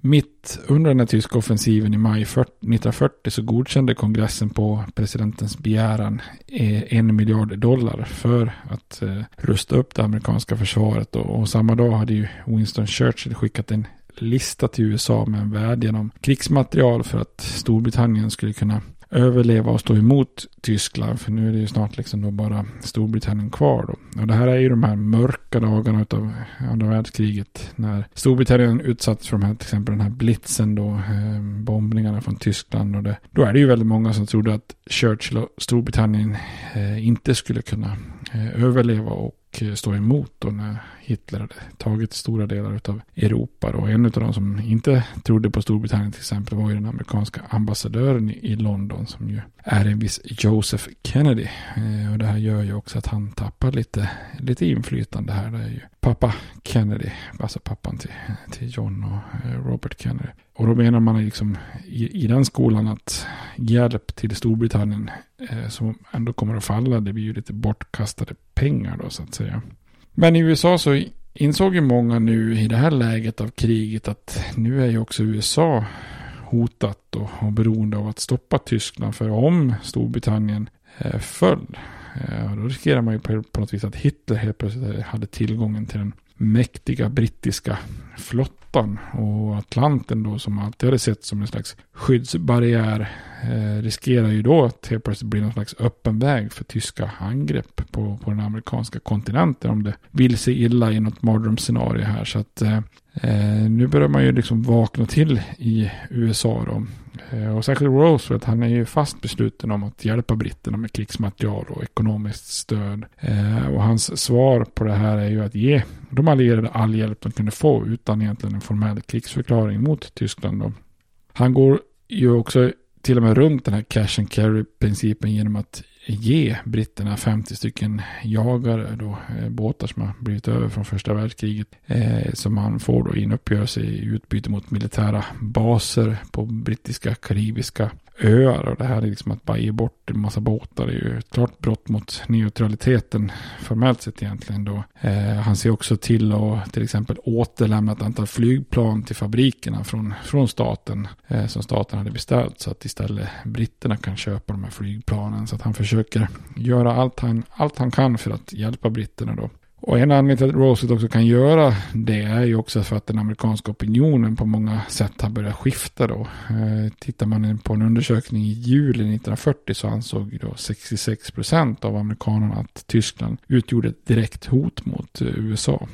mitt under den här tyska offensiven i maj 1940 så godkände kongressen på presidentens begäran eh, en miljard dollar för att eh, rusta upp det amerikanska försvaret. Och samma dag hade ju Winston Churchill skickat en lista till USA med en vädjan om krigsmaterial för att Storbritannien skulle kunna överleva och stå emot Tyskland. För nu är det ju snart liksom då bara Storbritannien kvar då. Och det här är ju de här mörka dagarna av andra världskriget. När Storbritannien utsattes för de här, till exempel den här blitzen då. Eh, bombningarna från Tyskland. Och det, då är det ju väldigt många som trodde att Churchill och Storbritannien eh, inte skulle kunna eh, överleva och stå emot då när Hitler hade tagit stora delar av Europa. Då. En av de som inte trodde på Storbritannien till exempel var ju den amerikanska ambassadören i London som ju är en viss Joseph Kennedy. Eh, och det här gör ju också att han tappar lite, lite inflytande här. Det är ju pappa Kennedy, alltså pappan till, till John och eh, Robert Kennedy. Och då menar man liksom i, i den skolan att hjälp till Storbritannien eh, som ändå kommer att falla, det blir ju lite bortkastade pengar då så att säga. Men i USA så insåg ju många nu i det här läget av kriget att nu är ju också USA hotat och, och beroende av att stoppa Tyskland. För om Storbritannien eh, föll, eh, då riskerar man ju på, på något vis att Hitler helt plötsligt hade tillgången till den mäktiga brittiska flottan och Atlanten då som alltid hade sett som en slags skyddsbarriär eh, riskerar ju då att helt plötsligt bli någon slags öppen väg för tyska angrepp på, på den amerikanska kontinenten om det vill sig illa i något mardrömsscenario här. Så att eh, eh, nu börjar man ju liksom vakna till i USA då. Eh, och särskilt Roosevelt, han är ju fast besluten om att hjälpa britterna med krigsmaterial och ekonomiskt stöd. Eh, och hans svar på det här är ju att ge de allierade all hjälp de kunde få utan egentligen en formell krigsförklaring mot Tyskland. Då. Han går ju också till och med runt den här cash and carry-principen genom att ge britterna 50 stycken jagare då, eh, båtar som har blivit över från första världskriget. Eh, som man får då i en uppgörelse i utbyte mot militära baser på brittiska, karibiska öar och det här är liksom att bara ge bort en massa båtar. Det är ju ett klart brott mot neutraliteten formellt sett egentligen då. Eh, han ser också till att till exempel återlämna ett antal flygplan till fabrikerna från, från staten eh, som staten hade beställt så att istället britterna kan köpa de här flygplanen. Så att han försöker göra allt han, allt han kan för att hjälpa britterna då. Och en anledning till att Roosevelt också kan göra det är ju också för att den amerikanska opinionen på många sätt har börjat skifta då. Eh, tittar man på en undersökning i juli 1940 så ansåg då 66 procent av amerikanerna att Tyskland utgjorde ett direkt hot mot eh, USA.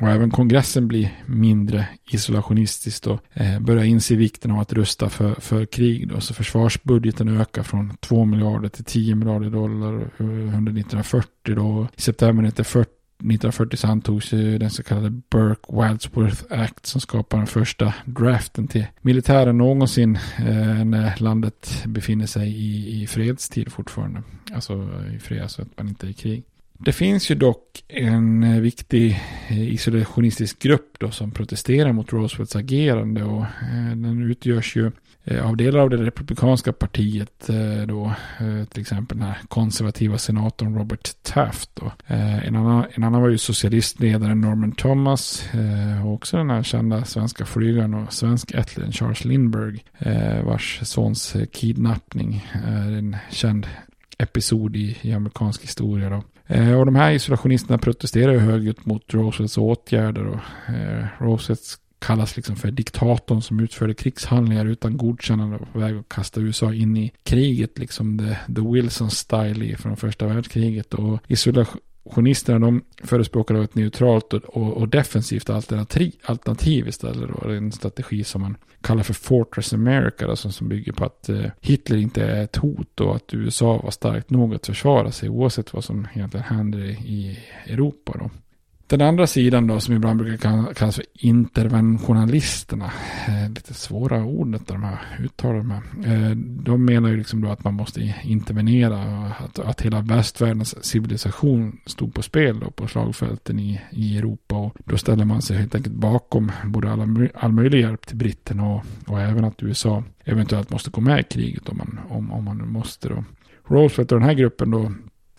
Och även kongressen blir mindre isolationistisk och eh, börjar inse vikten av att rusta för, för krig. Då. Så försvarsbudgeten ökar från 2 miljarder till 10 miljarder dollar eh, under 1940. Då. I september 1940 1940 så antogs den så kallade Burke-Wadsworth Act som skapar den första draften till militären någonsin eh, när landet befinner sig i, i fredstid fortfarande. Alltså i fred, så att man inte är i krig. Det finns ju dock en eh, viktig eh, isolationistisk grupp då som protesterar mot Roosevelts agerande och eh, den utgörs ju Eh, av delar av det republikanska partiet eh, då, eh, till exempel den här konservativa senatorn Robert Taft. Då. En, annan, en annan var ju socialistledaren Norman Thomas och också den här kända svenska flygaren och svensk ättlen Charles Lindbergh vars sons kidnappning är en känd episod i, i amerikansk historia. Då. Eh, och de här isolationisterna protesterar ju högljutt mot Roosevelts åtgärder. Och, eh, Roosevelt kallas liksom för diktatorn som utförde krigshandlingar utan godkännande och på väg att kasta USA in i kriget. Liksom the, the Wilson-style från första världskriget. Och isolation Journalisterna de förespråkar ett neutralt och, och, och, defensivt alternativ, alternativ istället. Då. Det är en strategi som man kallar för Fortress America, alltså som bygger på att eh, Hitler inte är ett hot och att USA var starkt nog att försvara sig oavsett vad som egentligen händer i Europa. Då. Den andra sidan då som ibland brukar kallas för interventionalisterna. Eh, lite svåra ord de här uttalar de eh, här. De menar ju liksom då att man måste intervenera. Att, att hela västvärldens civilisation stod på spel då på slagfälten i, i Europa. Och då ställer man sig helt enkelt bakom både alla, all möjlig hjälp till britterna och, och även att USA eventuellt måste gå med i kriget om man, om, om man måste då. Roosevelt och den här gruppen då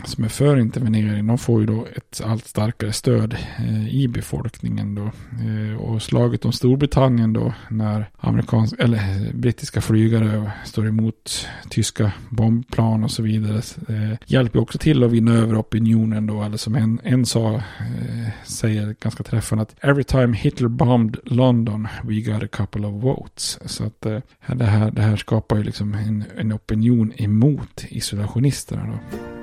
som är för intervenering, de får ju då ett allt starkare stöd eh, i befolkningen då. Eh, och slaget om Storbritannien då, när amerikansk, eller eh, brittiska flygare står emot tyska bombplan och så vidare, eh, hjälper också till att vinna över opinionen då, eller som en, en sa, eh, säger ganska träffande att every time Hitler bombed London we got a couple of votes. Så att eh, det, här, det här skapar ju liksom en, en opinion emot isolationisterna då.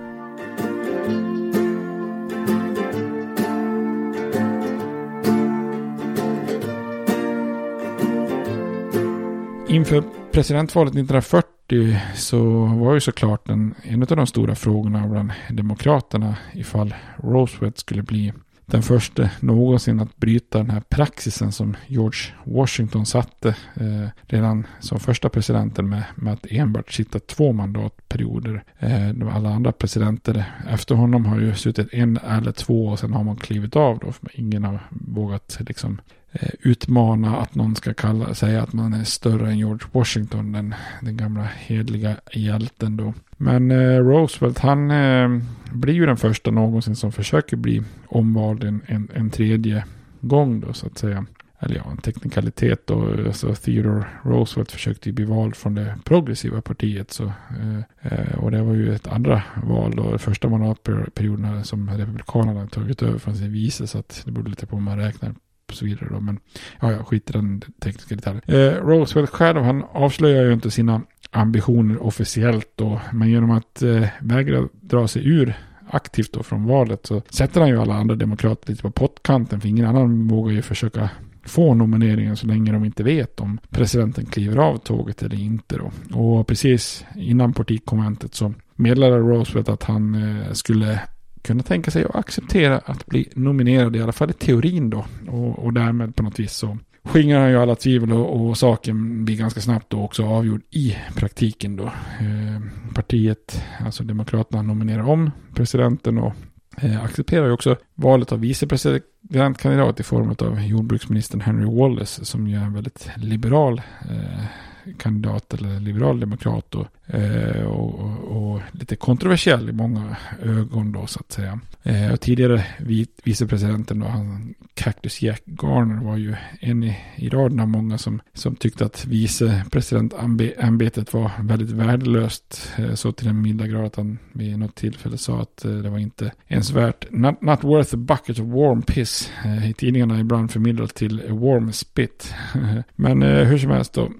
Inför presidentvalet 1940 så var ju såklart en, en av de stora frågorna bland demokraterna ifall Roosevelt skulle bli den första någonsin att bryta den här praxisen som George Washington satte eh, redan som första presidenten med, med att enbart sitta två mandatperioder. Eh, alla andra presidenter efter honom har ju suttit en eller två och sen har man klivit av då. För ingen har vågat liksom Eh, Eh, utmana att någon ska kalla, säga att man är större än George Washington, den, den gamla hedliga hjälten då. Men eh, Roosevelt, han eh, blir ju den första någonsin som försöker bli omvald en, en, en, tredje gång då så att säga. Eller ja, en teknikalitet då. Alltså Theodore Roosevelt försökte ju bli vald från det progressiva partiet. Så, eh, eh och det var ju ett andra val då. Första mandatperioden som Republikanerna tagit över från sin vice. Så att det beror lite på hur man räknar och så vidare. Då. Men ja, jag skiter i den tekniska detaljen. Eh, Roosevelt själv, han avslöjar ju inte sina ambitioner officiellt då. Men genom att eh, vägra dra sig ur aktivt då från valet så sätter han ju alla andra demokrater lite på pottkanten. För ingen annan vågar ju försöka få nomineringen så länge de inte vet om presidenten kliver av tåget eller inte. Då. Och precis innan partikonventet så meddelade Roosevelt att han eh, skulle kunna tänka sig att acceptera att bli nominerad, i alla fall i teorin då. Och, och därmed på något vis så skingrar han ju alla tvivel och, och, saken blir ganska snabbt då också avgjord i praktiken då. Eh, partiet, alltså Demokraterna, nominerar om presidenten och eh, accepterar ju också valet av vicepresidentkandidat i form av jordbruksministern Henry Wallace som ju är en väldigt liberal eh, kandidat eller liberal demokrat och, eh, och, och, och, lite kontroversiell i många ögon då så att säga. Eh, och tidigare vicepresidenten då, han, Cactus Jack Garner var ju en i, i raden av många som, som tyckte att vicepresidentämbetet var väldigt värdelöst. Eh, så till den milda grad att han vid något tillfälle sa att det var inte ens värt, not, not worth a bucket of warm piss. I tidningarna ibland förmedlat till a warm spit. Men hur som helst då.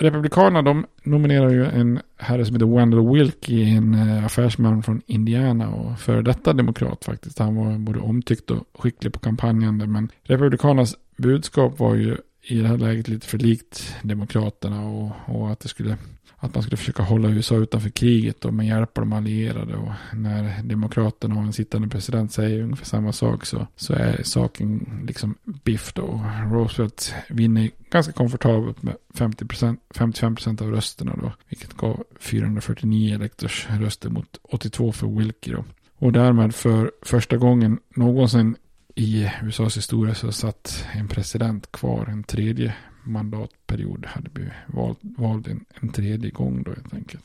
Republikanerna de nominerar ju en herre som heter Wendell Wilkie, en eh, affärsman från Indiana och före detta demokrat faktiskt. Han var både omtyckt och skicklig på kampanjande. Men Republikanernas budskap var ju i det här läget lite för likt Demokraterna och, och att det skulle att man skulle försöka hålla USA utanför kriget och med av de allierade. Och när Demokraterna och en sittande president säger ungefär samma sak så, så är saken liksom biff då. Roosevelt vinner ganska komfortabelt med 50%, 55% av rösterna då. Vilket gav 449 elektors röster mot 82 för Wilkie då. Och därmed för första gången någonsin i USAs historia så satt en president kvar en tredje mandatperiod hade blivit vald, vald en, en tredje gång då helt enkelt.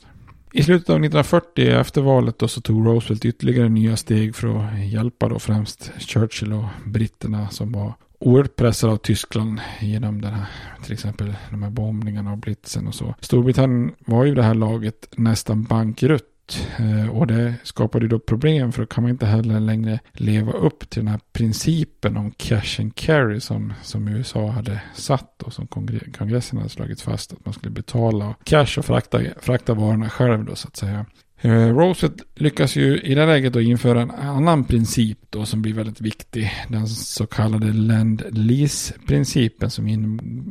I slutet av 1940 efter valet då så tog Roosevelt ytterligare nya steg för att hjälpa då främst Churchill och britterna som var oerhört pressade av Tyskland genom den här, till exempel de här bombningarna och blitzen och så. Storbritannien var ju det här laget nästan bankrutt Eh, och det skapade då problem för då kan man inte heller längre leva upp till den här principen om cash and carry som, som USA hade satt och som kongressen hade slagit fast att man skulle betala cash och frakta, frakta varorna själv då så att säga. Eh, Roosevelt lyckas ju i det läget då införa en annan princip då som blir väldigt viktig. Den så kallade Land-Lease-principen som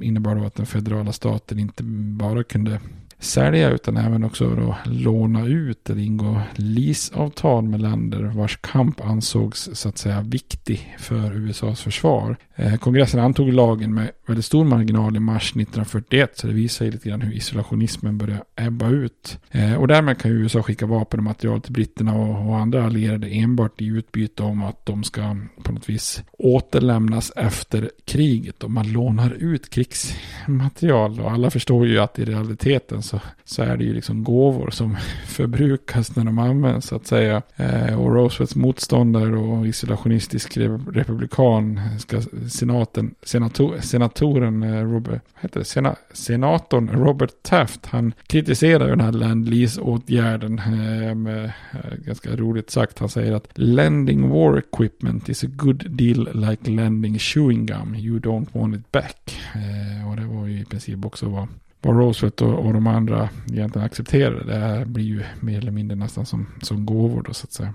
innebar då att den federala staten inte bara kunde sälja utan även också då låna ut eller ingå leaseavtal med länder vars kamp ansågs så att säga viktig för USAs försvar. Eh, kongressen antog lagen med väldigt stor marginal i mars 1941 så det visar ju lite grann hur isolationismen börjar ebba ut. Eh, och därmed kan USA skicka vapen och material till britterna och, och andra allierade enbart i utbyte om att de ska på något vis återlämnas efter kriget och man lånar ut krigsmaterial och alla förstår ju att i realiteten så, så är det ju liksom gåvor som förbrukas när de används så att säga. Eh, och Roosevelts motståndare och isolationistisk republikan ska senaten, senator, senatoren eh, Robert, heter det, Sena, senatorn Robert Taft, han kritiserar den här landlease-åtgärden, eh, med eh, ganska roligt sagt. Han säger att lending war equipment is a good deal like lending chewing gum. You don't want it back. Eh, och det var ju i princip också vad vad Roosevelt och, och de andra egentligen accepterade. Det här blir ju mer eller mindre nästan som, som gåvor då så att säga.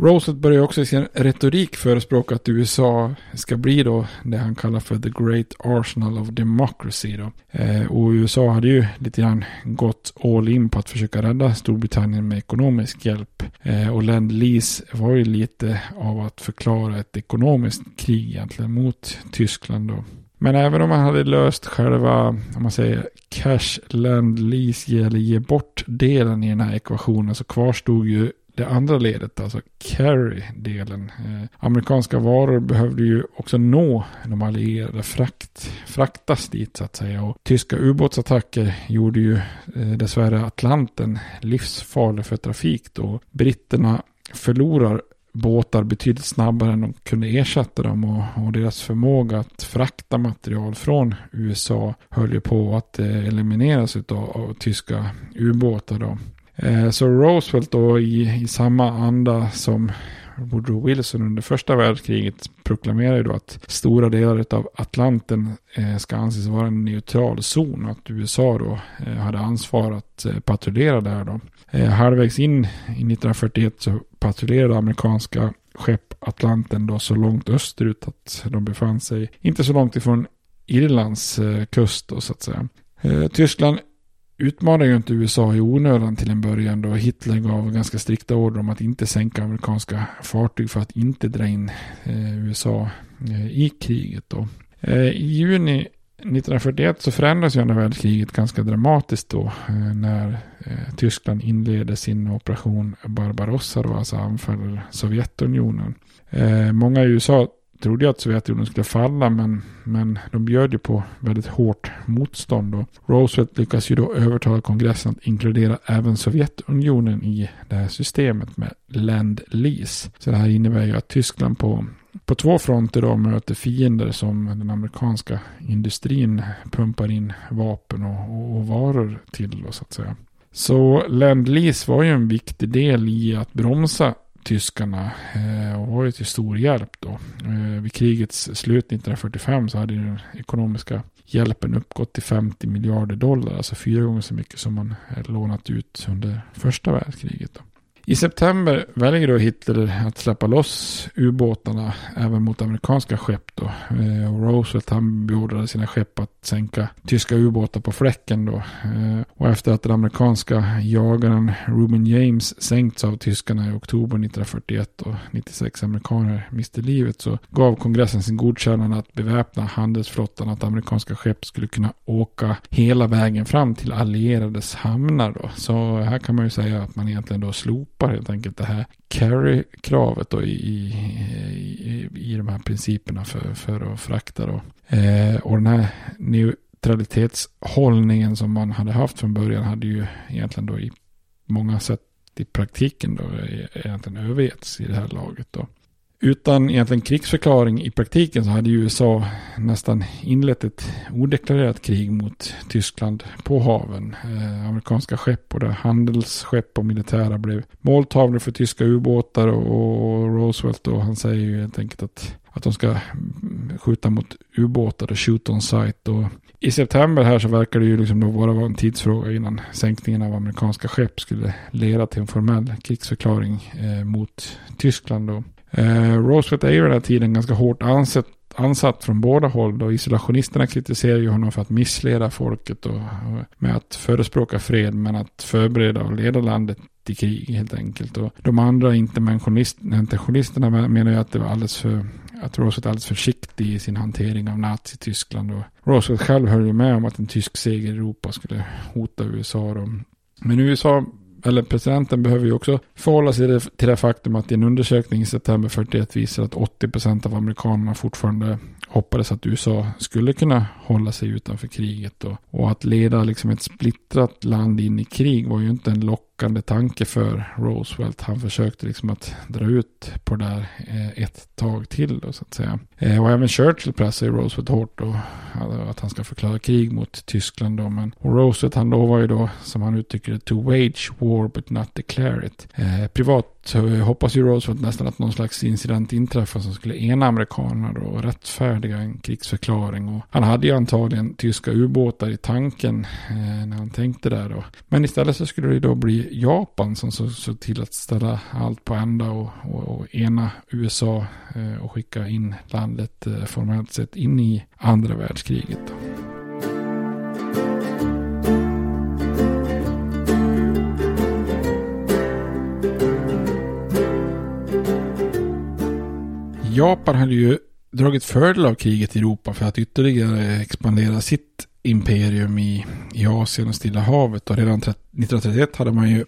Roosevelt börjar också i sin retorik förespråka att USA ska bli då det han kallar för the great arsenal of democracy. Då. Eh, och USA hade ju lite grann gått all in på att försöka rädda Storbritannien med ekonomisk hjälp. Eh, och Land Lease var ju lite av att förklara ett ekonomiskt krig egentligen mot Tyskland. Då. Men även om man hade löst själva, om man säger cash, land, lease, eller ge bort delen i den här ekvationen så kvarstod ju det andra ledet, alltså carry-delen. Eh, amerikanska varor behövde ju också nå de allierade, frakt, fraktas dit så att säga. Och tyska ubåtsattacker gjorde ju eh, dessvärre Atlanten livsfarlig för trafik då. Britterna förlorar båtar betydligt snabbare än de kunde ersätta dem och, och, deras förmåga att frakta material från USA höll ju på att eh, elimineras av, av tyska ubåtar. Då. Eh, så Roosevelt då i, i samma anda som Woodrow Wilson under första världskriget proklamerar ju då att stora delar av Atlanten eh, ska anses vara en neutral zon och att USA då eh, hade ansvar att eh, patrullera där då. Halvvägs in i 1941 så patrullerade amerikanska skepp Atlanten då så långt österut att de befann sig inte så långt ifrån Irlands kust då så att säga. Tyskland utmanade ju inte USA i onödan till en början då Hitler gav ganska strikta order om att inte sänka amerikanska fartyg för att inte dra in eh, USA eh, i kriget då. Eh, I juni 1941 så förändras ju andra världskriget ganska dramatiskt då eh, när eh, Tyskland inleder sin operation Barbarossa då, alltså anfaller Sovjetunionen. Eh, många i USA trodde ju att Sovjetunionen skulle falla men, men de bjöd ju på väldigt hårt motstånd. Och Roosevelt lyckas ju då övertala kongressen att inkludera även Sovjetunionen i det här systemet med Land Lease. Så det här innebär ju att Tyskland på på två fronter då möter fiender som den amerikanska industrin pumpar in vapen och, och varor till då, så att säga. Så Land Lease var ju en viktig del i att bromsa tyskarna eh, och var ju till stor hjälp då. Eh, vid krigets slut 1945 så hade den ekonomiska hjälpen uppgått till 50 miljarder dollar, alltså fyra gånger så mycket som man lånat ut under första världskriget. Då. I september väljer då Hitler att släppa loss ubåtarna även mot amerikanska skepp. Då. Eh, och Roosevelt han beordrade sina skepp att sänka tyska ubåtar på fläcken. Då. Eh, och efter att den amerikanska jagaren Ruben James sänkts av tyskarna i oktober 1941 och 96 amerikaner miste livet så gav kongressen sin godkännande att beväpna handelsflottan att amerikanska skepp skulle kunna åka hela vägen fram till allierades hamnar. Då. Så här kan man ju säga att man egentligen då slopar slopar helt enkelt det här carry-kravet i, i, i, i, de här principerna för, för att frakta. Då. Eh, och den här neutralitetshållningen som man hade haft från början hade ju egentligen då i många sätt i praktiken då egentligen övergetts i det här laget då. Utan egentligen krigsförklaring i praktiken så hade USA nästan inlett ett odeklarerat krig mot Tyskland på haven. Eh, amerikanska skepp, både handelsskepp och militära blev måltavlor för tyska ubåtar och, och Roosevelt och han säger ju helt enkelt att, att de ska skjuta mot ubåtar och shoot on sight. Och I september här så verkar det ju liksom då bara vara en tidsfråga innan sänkningen av amerikanska skepp skulle leda till en formell krigsförklaring eh, mot Tyskland. Och Eh, Roosevelt är ju den här tiden ganska hårt ansett, ansatt från båda håll. Då isolationisterna kritiserar ju honom för att missleda folket och, och med att förespråka fred men att förbereda och leda landet i krig helt enkelt. Och de andra interventionisterna menar ju att det var alldeles för att Roosevelt är alldeles försiktig i sin hantering av Nazityskland. Och Roosevelt själv höll ju med om att en tysk seger i Europa skulle hota USA. Då. Men USA eller presidenten behöver ju också förhålla sig till det faktum att i en undersökning i september 41 visar att 80% av amerikanerna fortfarande hoppades att USA skulle kunna hålla sig utanför kriget. Och, och att leda liksom ett splittrat land in i krig var ju inte en lock lockande tanke för Roosevelt. Han försökte liksom att dra ut på det där eh, ett tag till då, så att säga. Eh, och även Churchill pressade Roosevelt hårt då, att han ska förklara krig mot Tyskland då. Men och Roosevelt han lovar ju då, som han uttrycker det, to wage war but not declare it. Eh, privat så hoppas ju Roosevelt nästan att någon slags incident inträffar som skulle ena amerikanerna då och rättfärdiga en krigsförklaring. Och han hade ju antagligen tyska ubåtar i tanken eh, när han tänkte där då. Men istället så skulle det då bli Japan som såg till att ställa allt på ända och, och, och ena USA eh, och skicka in landet eh, formellt sett in i andra världskriget. Japan hade ju dragit fördel av kriget i Europa för att ytterligare expandera sitt imperium i, i Asien och Stilla havet. Och redan 1931 hade man ju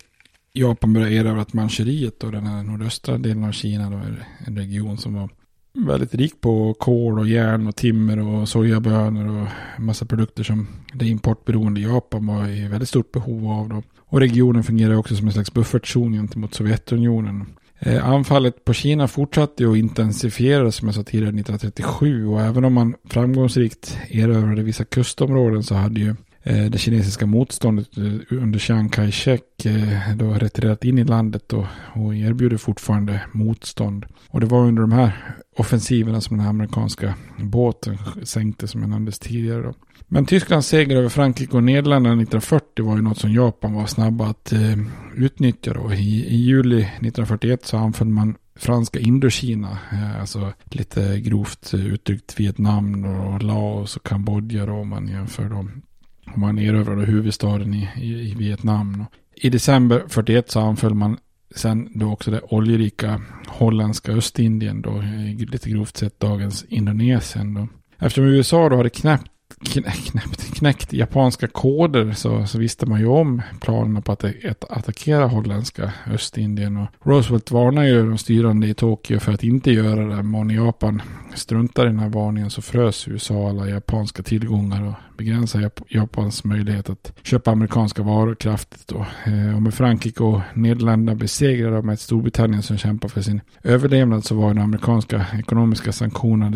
Japan börjat erövra Manchuriet och den här nordöstra delen av Kina. Då, en region som var väldigt rik på kol och järn och timmer och sojabönor och massa produkter som det importberoende Japan var i väldigt stort behov av. Då. Och regionen fungerar också som en slags buffertzon gentemot Sovjetunionen. Eh, anfallet på Kina fortsatte och intensifierades som jag sa tidigare 1937. Och även om man framgångsrikt erövrade vissa kustområden så hade ju Eh, det kinesiska motståndet eh, under Chiang Kai-shek eh, då retirerat in i landet och, och erbjuder fortfarande motstånd. Och det var under de här offensiverna som den här amerikanska båten sänkte som jag nämndes tidigare. Då. Men Tysklands seger över Frankrike och Nederländerna 1940 var ju något som Japan var snabba att eh, utnyttja. Då. I, I, juli 1941 så anföll man franska Indokina, eh, alltså lite grovt uttryckt Vietnam och Laos och Kambodja då, om man jämför dem. Man erövrade huvudstaden i, i, i Vietnam. I december 41 så anföll man sen då också det oljerika holländska Östindien då, eh, lite grovt sett dagens Indonesien då. Eftersom USA då hade knäppt knäppt, knäckt japanska koder så, så visste man ju om planerna på att, att attackera holländska Östindien. Och Roosevelt varnar ju de styrande i Tokyo för att inte göra det. Men Japan struntar i den här varningen så frös USA alla japanska tillgångar och begränsar Japans möjlighet att köpa amerikanska varor kraftigt. Då. Och eh, med Frankrike och Nederländerna besegrade med ett Storbritannien som kämpar för sin överlevnad så var den amerikanska ekonomiska sanktionerna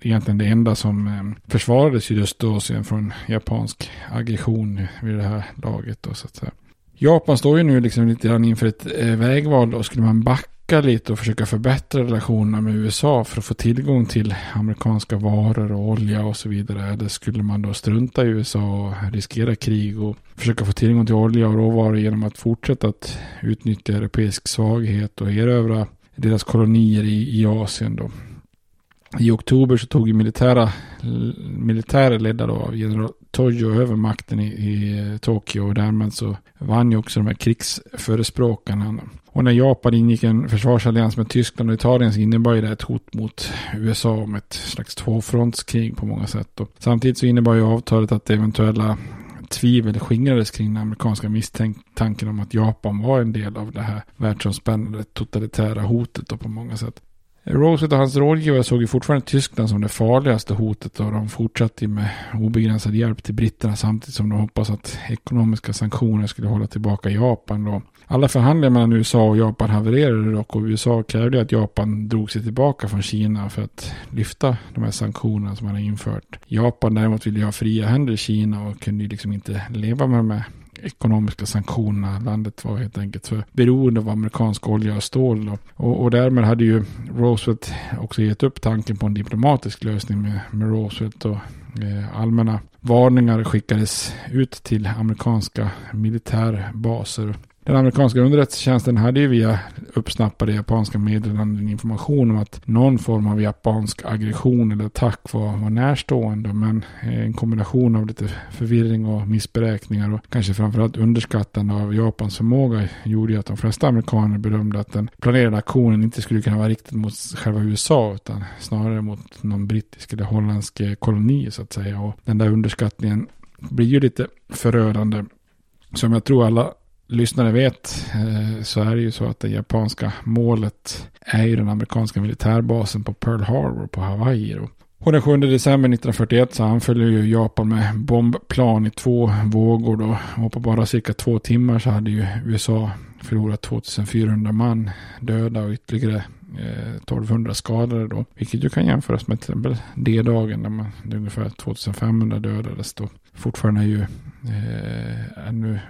egentligen det enda som eh, försvarades just då från japansk aggression vid det här laget. Då, så att säga. Japan står ju nu liksom lite grann inför ett eh, vägval. Då skulle man backa lite och försöka förbättra relationerna med USA för att få tillgång till amerikanska varor och olja och så vidare. Eller skulle man då strunta i USA och riskera krig och försöka få tillgång till olja och råvaror genom att fortsätta att utnyttja europeisk svaghet och erövra deras kolonier i, i Asien då. I oktober så tog ju militära, militärer ledda då av general Tojo över makten i, i eh, Tokyo och därmed så vann ju också de här krigsförespråkarna. Och när Japan ingick en försvarsallians med Tyskland och Italien så innebar ju det ett hot mot USA om ett slags tvåfrontskrig på många sätt. Och samtidigt så innebar ju avtalet att eventuella tvivel skingrades kring den amerikanska misstanken om att Japan var en del av det här världsomspännande totalitära hotet på många sätt. Roosevelt och hans rådgivare såg ju fortfarande Tyskland som det farligaste hotet och de fortsatte med obegränsad hjälp till britterna samtidigt som de hoppas att ekonomiska sanktioner skulle hålla tillbaka Japan. Då. Alla förhandlingar mellan USA och Japan havererade dock och USA krävde att Japan drog sig tillbaka från Kina för att lyfta de här sanktionerna som man har infört. Japan däremot ville ha fria händer i Kina och kunde ju liksom inte leva med de här ekonomiska sanktionerna. Landet var helt enkelt för beroende av amerikansk olja och stål. Och, och därmed hade ju Roosevelt också gett upp tanken på en diplomatisk lösning med, med Roosevelt. Och eh, allmänna varningar skickades ut till amerikanska militärbaser. Den amerikanska underrättelsetjänsten hade ju via uppsnappade japanska meddelanden information om att någon form av japansk aggression eller attack var, var närstående. Men eh, en kombination av lite förvirring och missberäkningar och kanske framförallt underskattande av Japans förmåga gjorde att de flesta amerikaner bedömde att den planerade aktionen inte skulle kunna vara riktad mot själva USA utan snarare mot någon brittisk eller holländsk eh, koloni så att säga. Och den där underskattningen blir ju lite förödande. Som jag tror alla lyssnare vet eh, så är det ju så att det japanska målet är ju den amerikanska militärbasen på Pearl Harbor på Hawaii. Och den 7 december 1941 så anföll ju Japan med bombplan i två vågor då. Och på bara cirka två timmar så hade ju USA förlorat 2400 man döda och ytterligare eh, 1200 skadade då. Vilket ju kan jämföras med till exempel D-dagen där man ungefär 2500 dödades då. Fortfarande är ju eh, ännu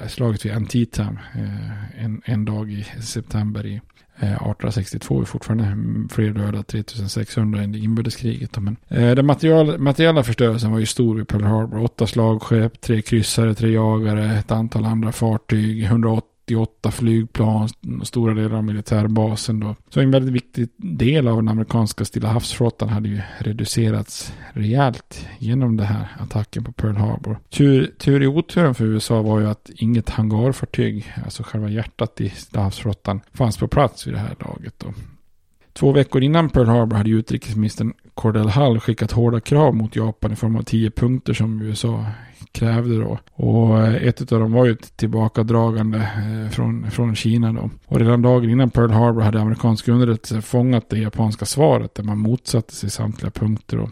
eh, slaget vid Antietam eh, en, en dag i september i eh, 1862 är fortfarande fler döda, 3600 än i inbördeskriget. Men, eh, den material, materiella förstörelsen var ju stor vid Pearl Harbor. Åtta slagskepp, tre kryssare, tre jagare, ett antal andra fartyg, 180 98 flygplan, stora delar av militärbasen då. Så en väldigt viktig del av den amerikanska Stilla havsflottan hade ju reducerats rejält genom den här attacken på Pearl Harbor. Tur, tur i oturen för USA var ju att inget hangarfartyg, alltså själva hjärtat i Stilla havsflottan, fanns på plats vid det här laget då. Två veckor innan Pearl Harbor hade utrikesministern Cordell Hull skickat hårda krav mot Japan i form av tio punkter som USA krävde då. Och eh, ett av dem var ju ett tillbakadragande eh, från, från Kina då. Och redan dagen innan Pearl Harbor hade amerikanska underrättelser fångat det japanska svaret där man motsatte sig samtliga punkter då.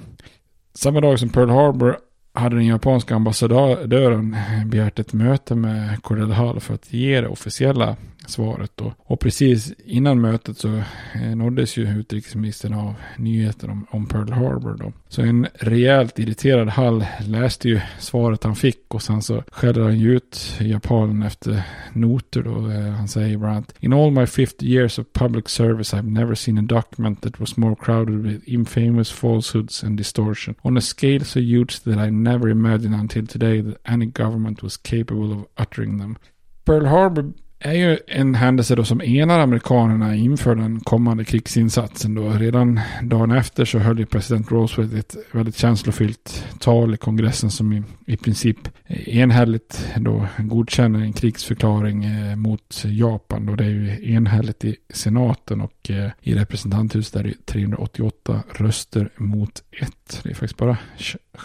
Samma dag som Pearl Harbor hade den japanska ambassadören begärt ett möte med Cordell Hull för att ge det officiella svaret då. Och precis innan mötet så eh, nåddes ju utrikesministern av nyheten om, om Pearl Harbor då. Så en rejält irriterad Hall läste ju svaret han fick och sen så skällde han ju ut japanen efter noter då. Eh, han säger bland annat In all my 50 years of public service I've never seen a document that was more crowded with infamous falsehoods and distortion on a scale so huge that I never imagined until today that any government was capable of uttering them. Pearl Harbor är ju en händelse då som enar amerikanerna inför den kommande krigsinsatsen. Då. Redan dagen efter så höll ju president Roosevelt ett väldigt känslofyllt tal i kongressen som i, i princip enhälligt då godkänner en krigsförklaring eh, mot Japan. Då det är ju enhälligt i senaten och eh, i representanthuset där det är 388 röster mot ett. Det är faktiskt bara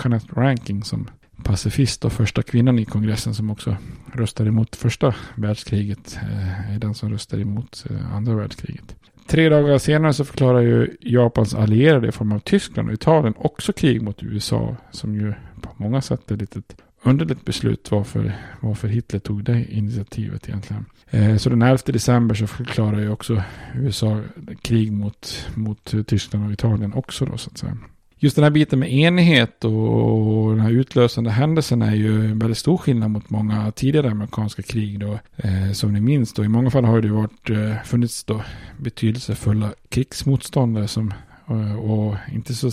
Jeanette Ranking som pacifist och första kvinnan i kongressen som också röstade emot första världskriget eh, är den som röstade emot eh, andra världskriget. Tre dagar senare så förklarar ju Japans allierade i form av Tyskland och Italien också krig mot USA som ju på många sätt är lite underligt beslut varför, varför Hitler tog det initiativet egentligen. Eh, så den 11 december så förklarar ju också USA krig mot, mot Tyskland och Italien också då så att säga just den här biten med enighet och den här utlösande händelsen är ju en väldigt stor skillnad mot många tidigare amerikanska krig då. Eh, som ni minns då. I många fall har det varit, eh, funnits då betydelsefulla krigsmotståndare som eh, och inte så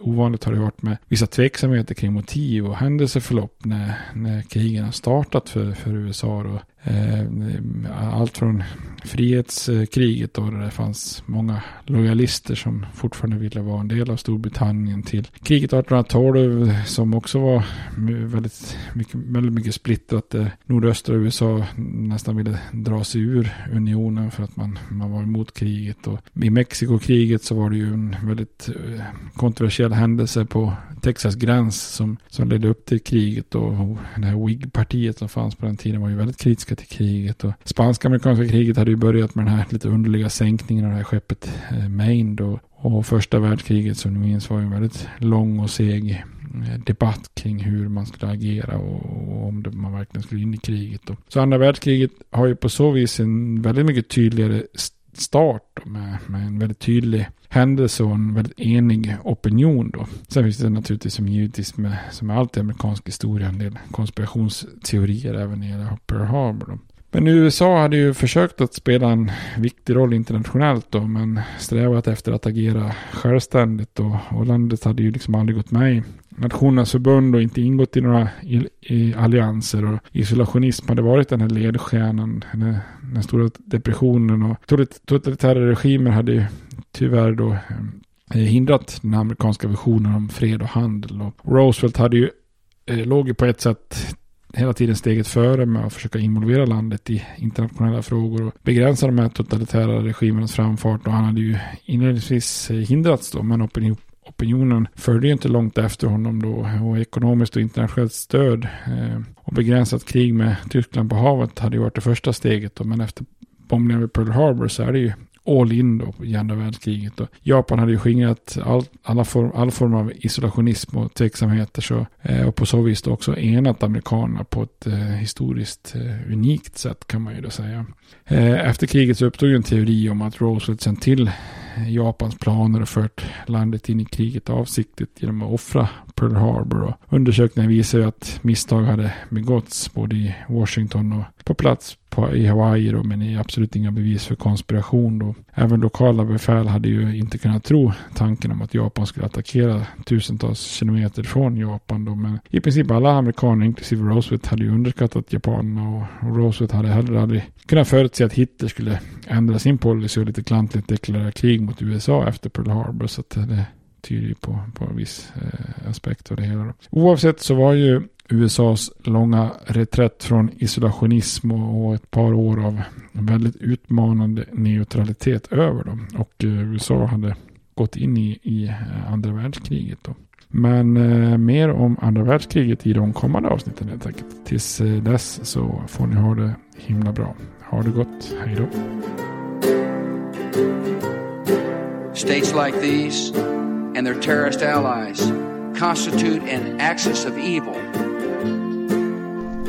ovanligt har det varit med vissa tveksamheter kring motiv och händelseförlopp när, när krigen har startat för, för USA. Då. Eh, allt från frihetskriget då, där det fanns många lojalister som fortfarande ville vara en del av Storbritannien till kriget 1812 som också var väldigt mycket, väldigt mycket splittrat. Eh, nordöstra USA nästan ville dra sig ur unionen för att man, man var emot kriget. Och I Mexikokriget så var det ju en väldigt eh, kontroversiell händelse på Texas gräns som, som ledde upp till kriget. Och det här WIG-partiet som fanns på den tiden var ju väldigt kritiskt amerikanska till kriget. Och spanska-amerikanska kriget hade ju börjat med den här lite underliga sänkningen av det här skeppet eh, Maine. Då. Och första världskriget som ni minns var ju en väldigt lång och seg eh, debatt kring hur man skulle agera och, om det, man verkligen skulle in i kriget. Då. Så andra världskriget har ju på så vis en väldigt mycket tydligare start med, med en väldigt tydlig händelse och en väldigt enig opinion då. Sen finns det naturligtvis som givetvis med, som allt i amerikansk historia, en del konspirationsteorier även i Pearl Harbor. Då. Men USA hade ju försökt att spela en viktig roll internationellt då, men strävat efter att agera självständigt då. Och landet hade ju liksom aldrig gått med i Nationernas förbund och inte ingått i några i, i allianser. Och isolationism hade varit den här ledstjärnan, den, den stora depressionen och totalitära regimer hade ju tyvärr då eh, hindrat den amerikanska visionen om fred och handel. Och Roosevelt hade ju, eh, låg ju på ett sätt hela tiden steget före med att försöka involvera landet i internationella frågor och begränsa de här totalitära regimernas framfart. Och han hade ju inledningsvis eh, hindrats då, men opinion, opinionen följde ju inte långt efter honom då och ekonomiskt och internationellt stöd eh, och begränsat krig med Tyskland på havet hade ju varit det första steget då, men efter bombningen vid Pearl Harbor så är det ju all in då i andra världskriget. Och Japan hade ju skingrat all, alla form, all form av isolationism och tveksamheter. Så, eh, och på så vis då också enat amerikanerna på ett eh, historiskt eh, unikt sätt kan man ju då säga. Eh, efter kriget så uppstod ju en teori om att Roosevelt sen till eh, Japans planer och fört landet in i kriget avsiktligt genom att offra Pearl Harbor. Och undersökningen visar ju att misstag hade begåtts både i Washington och på plats på, i Hawaii då, men är absolut inga bevis för konspiration då. Även lokala befäl hade ju inte kunnat tro tanken om att Japan skulle attackera tusentals kilometer från Japan då, men i princip alla amerikaner, inklusive Roosevelt, hade ju underskattat japanerna och, Roosevelt hade heller aldrig kunnat förutse att Hitler skulle ändra sin policy och lite klantligt deklarera krig mot USA efter Pearl Harbor, så att det tyder ju på, på en viss eh, aspekt av det hela. Då. Oavsett så var ju USAs långa reträtt från isolationism och ett par år av väldigt utmanande neutralitet över. dem. Och eh, USA hade gått in i, i eh, andra världskriget. Då. Men eh, mer om andra världskriget i de kommande avsnitten helt enkelt. Tills eh, dess så får ni ha det himla bra. Ha det gott. Hej då. States like these and their terrorist allies constitute an axis of evil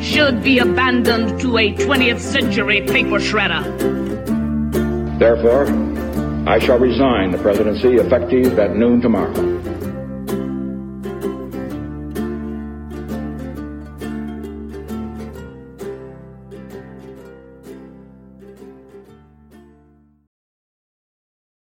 should be abandoned to a 20th century paper shredder. Therefore, I shall resign the presidency effective at noon tomorrow.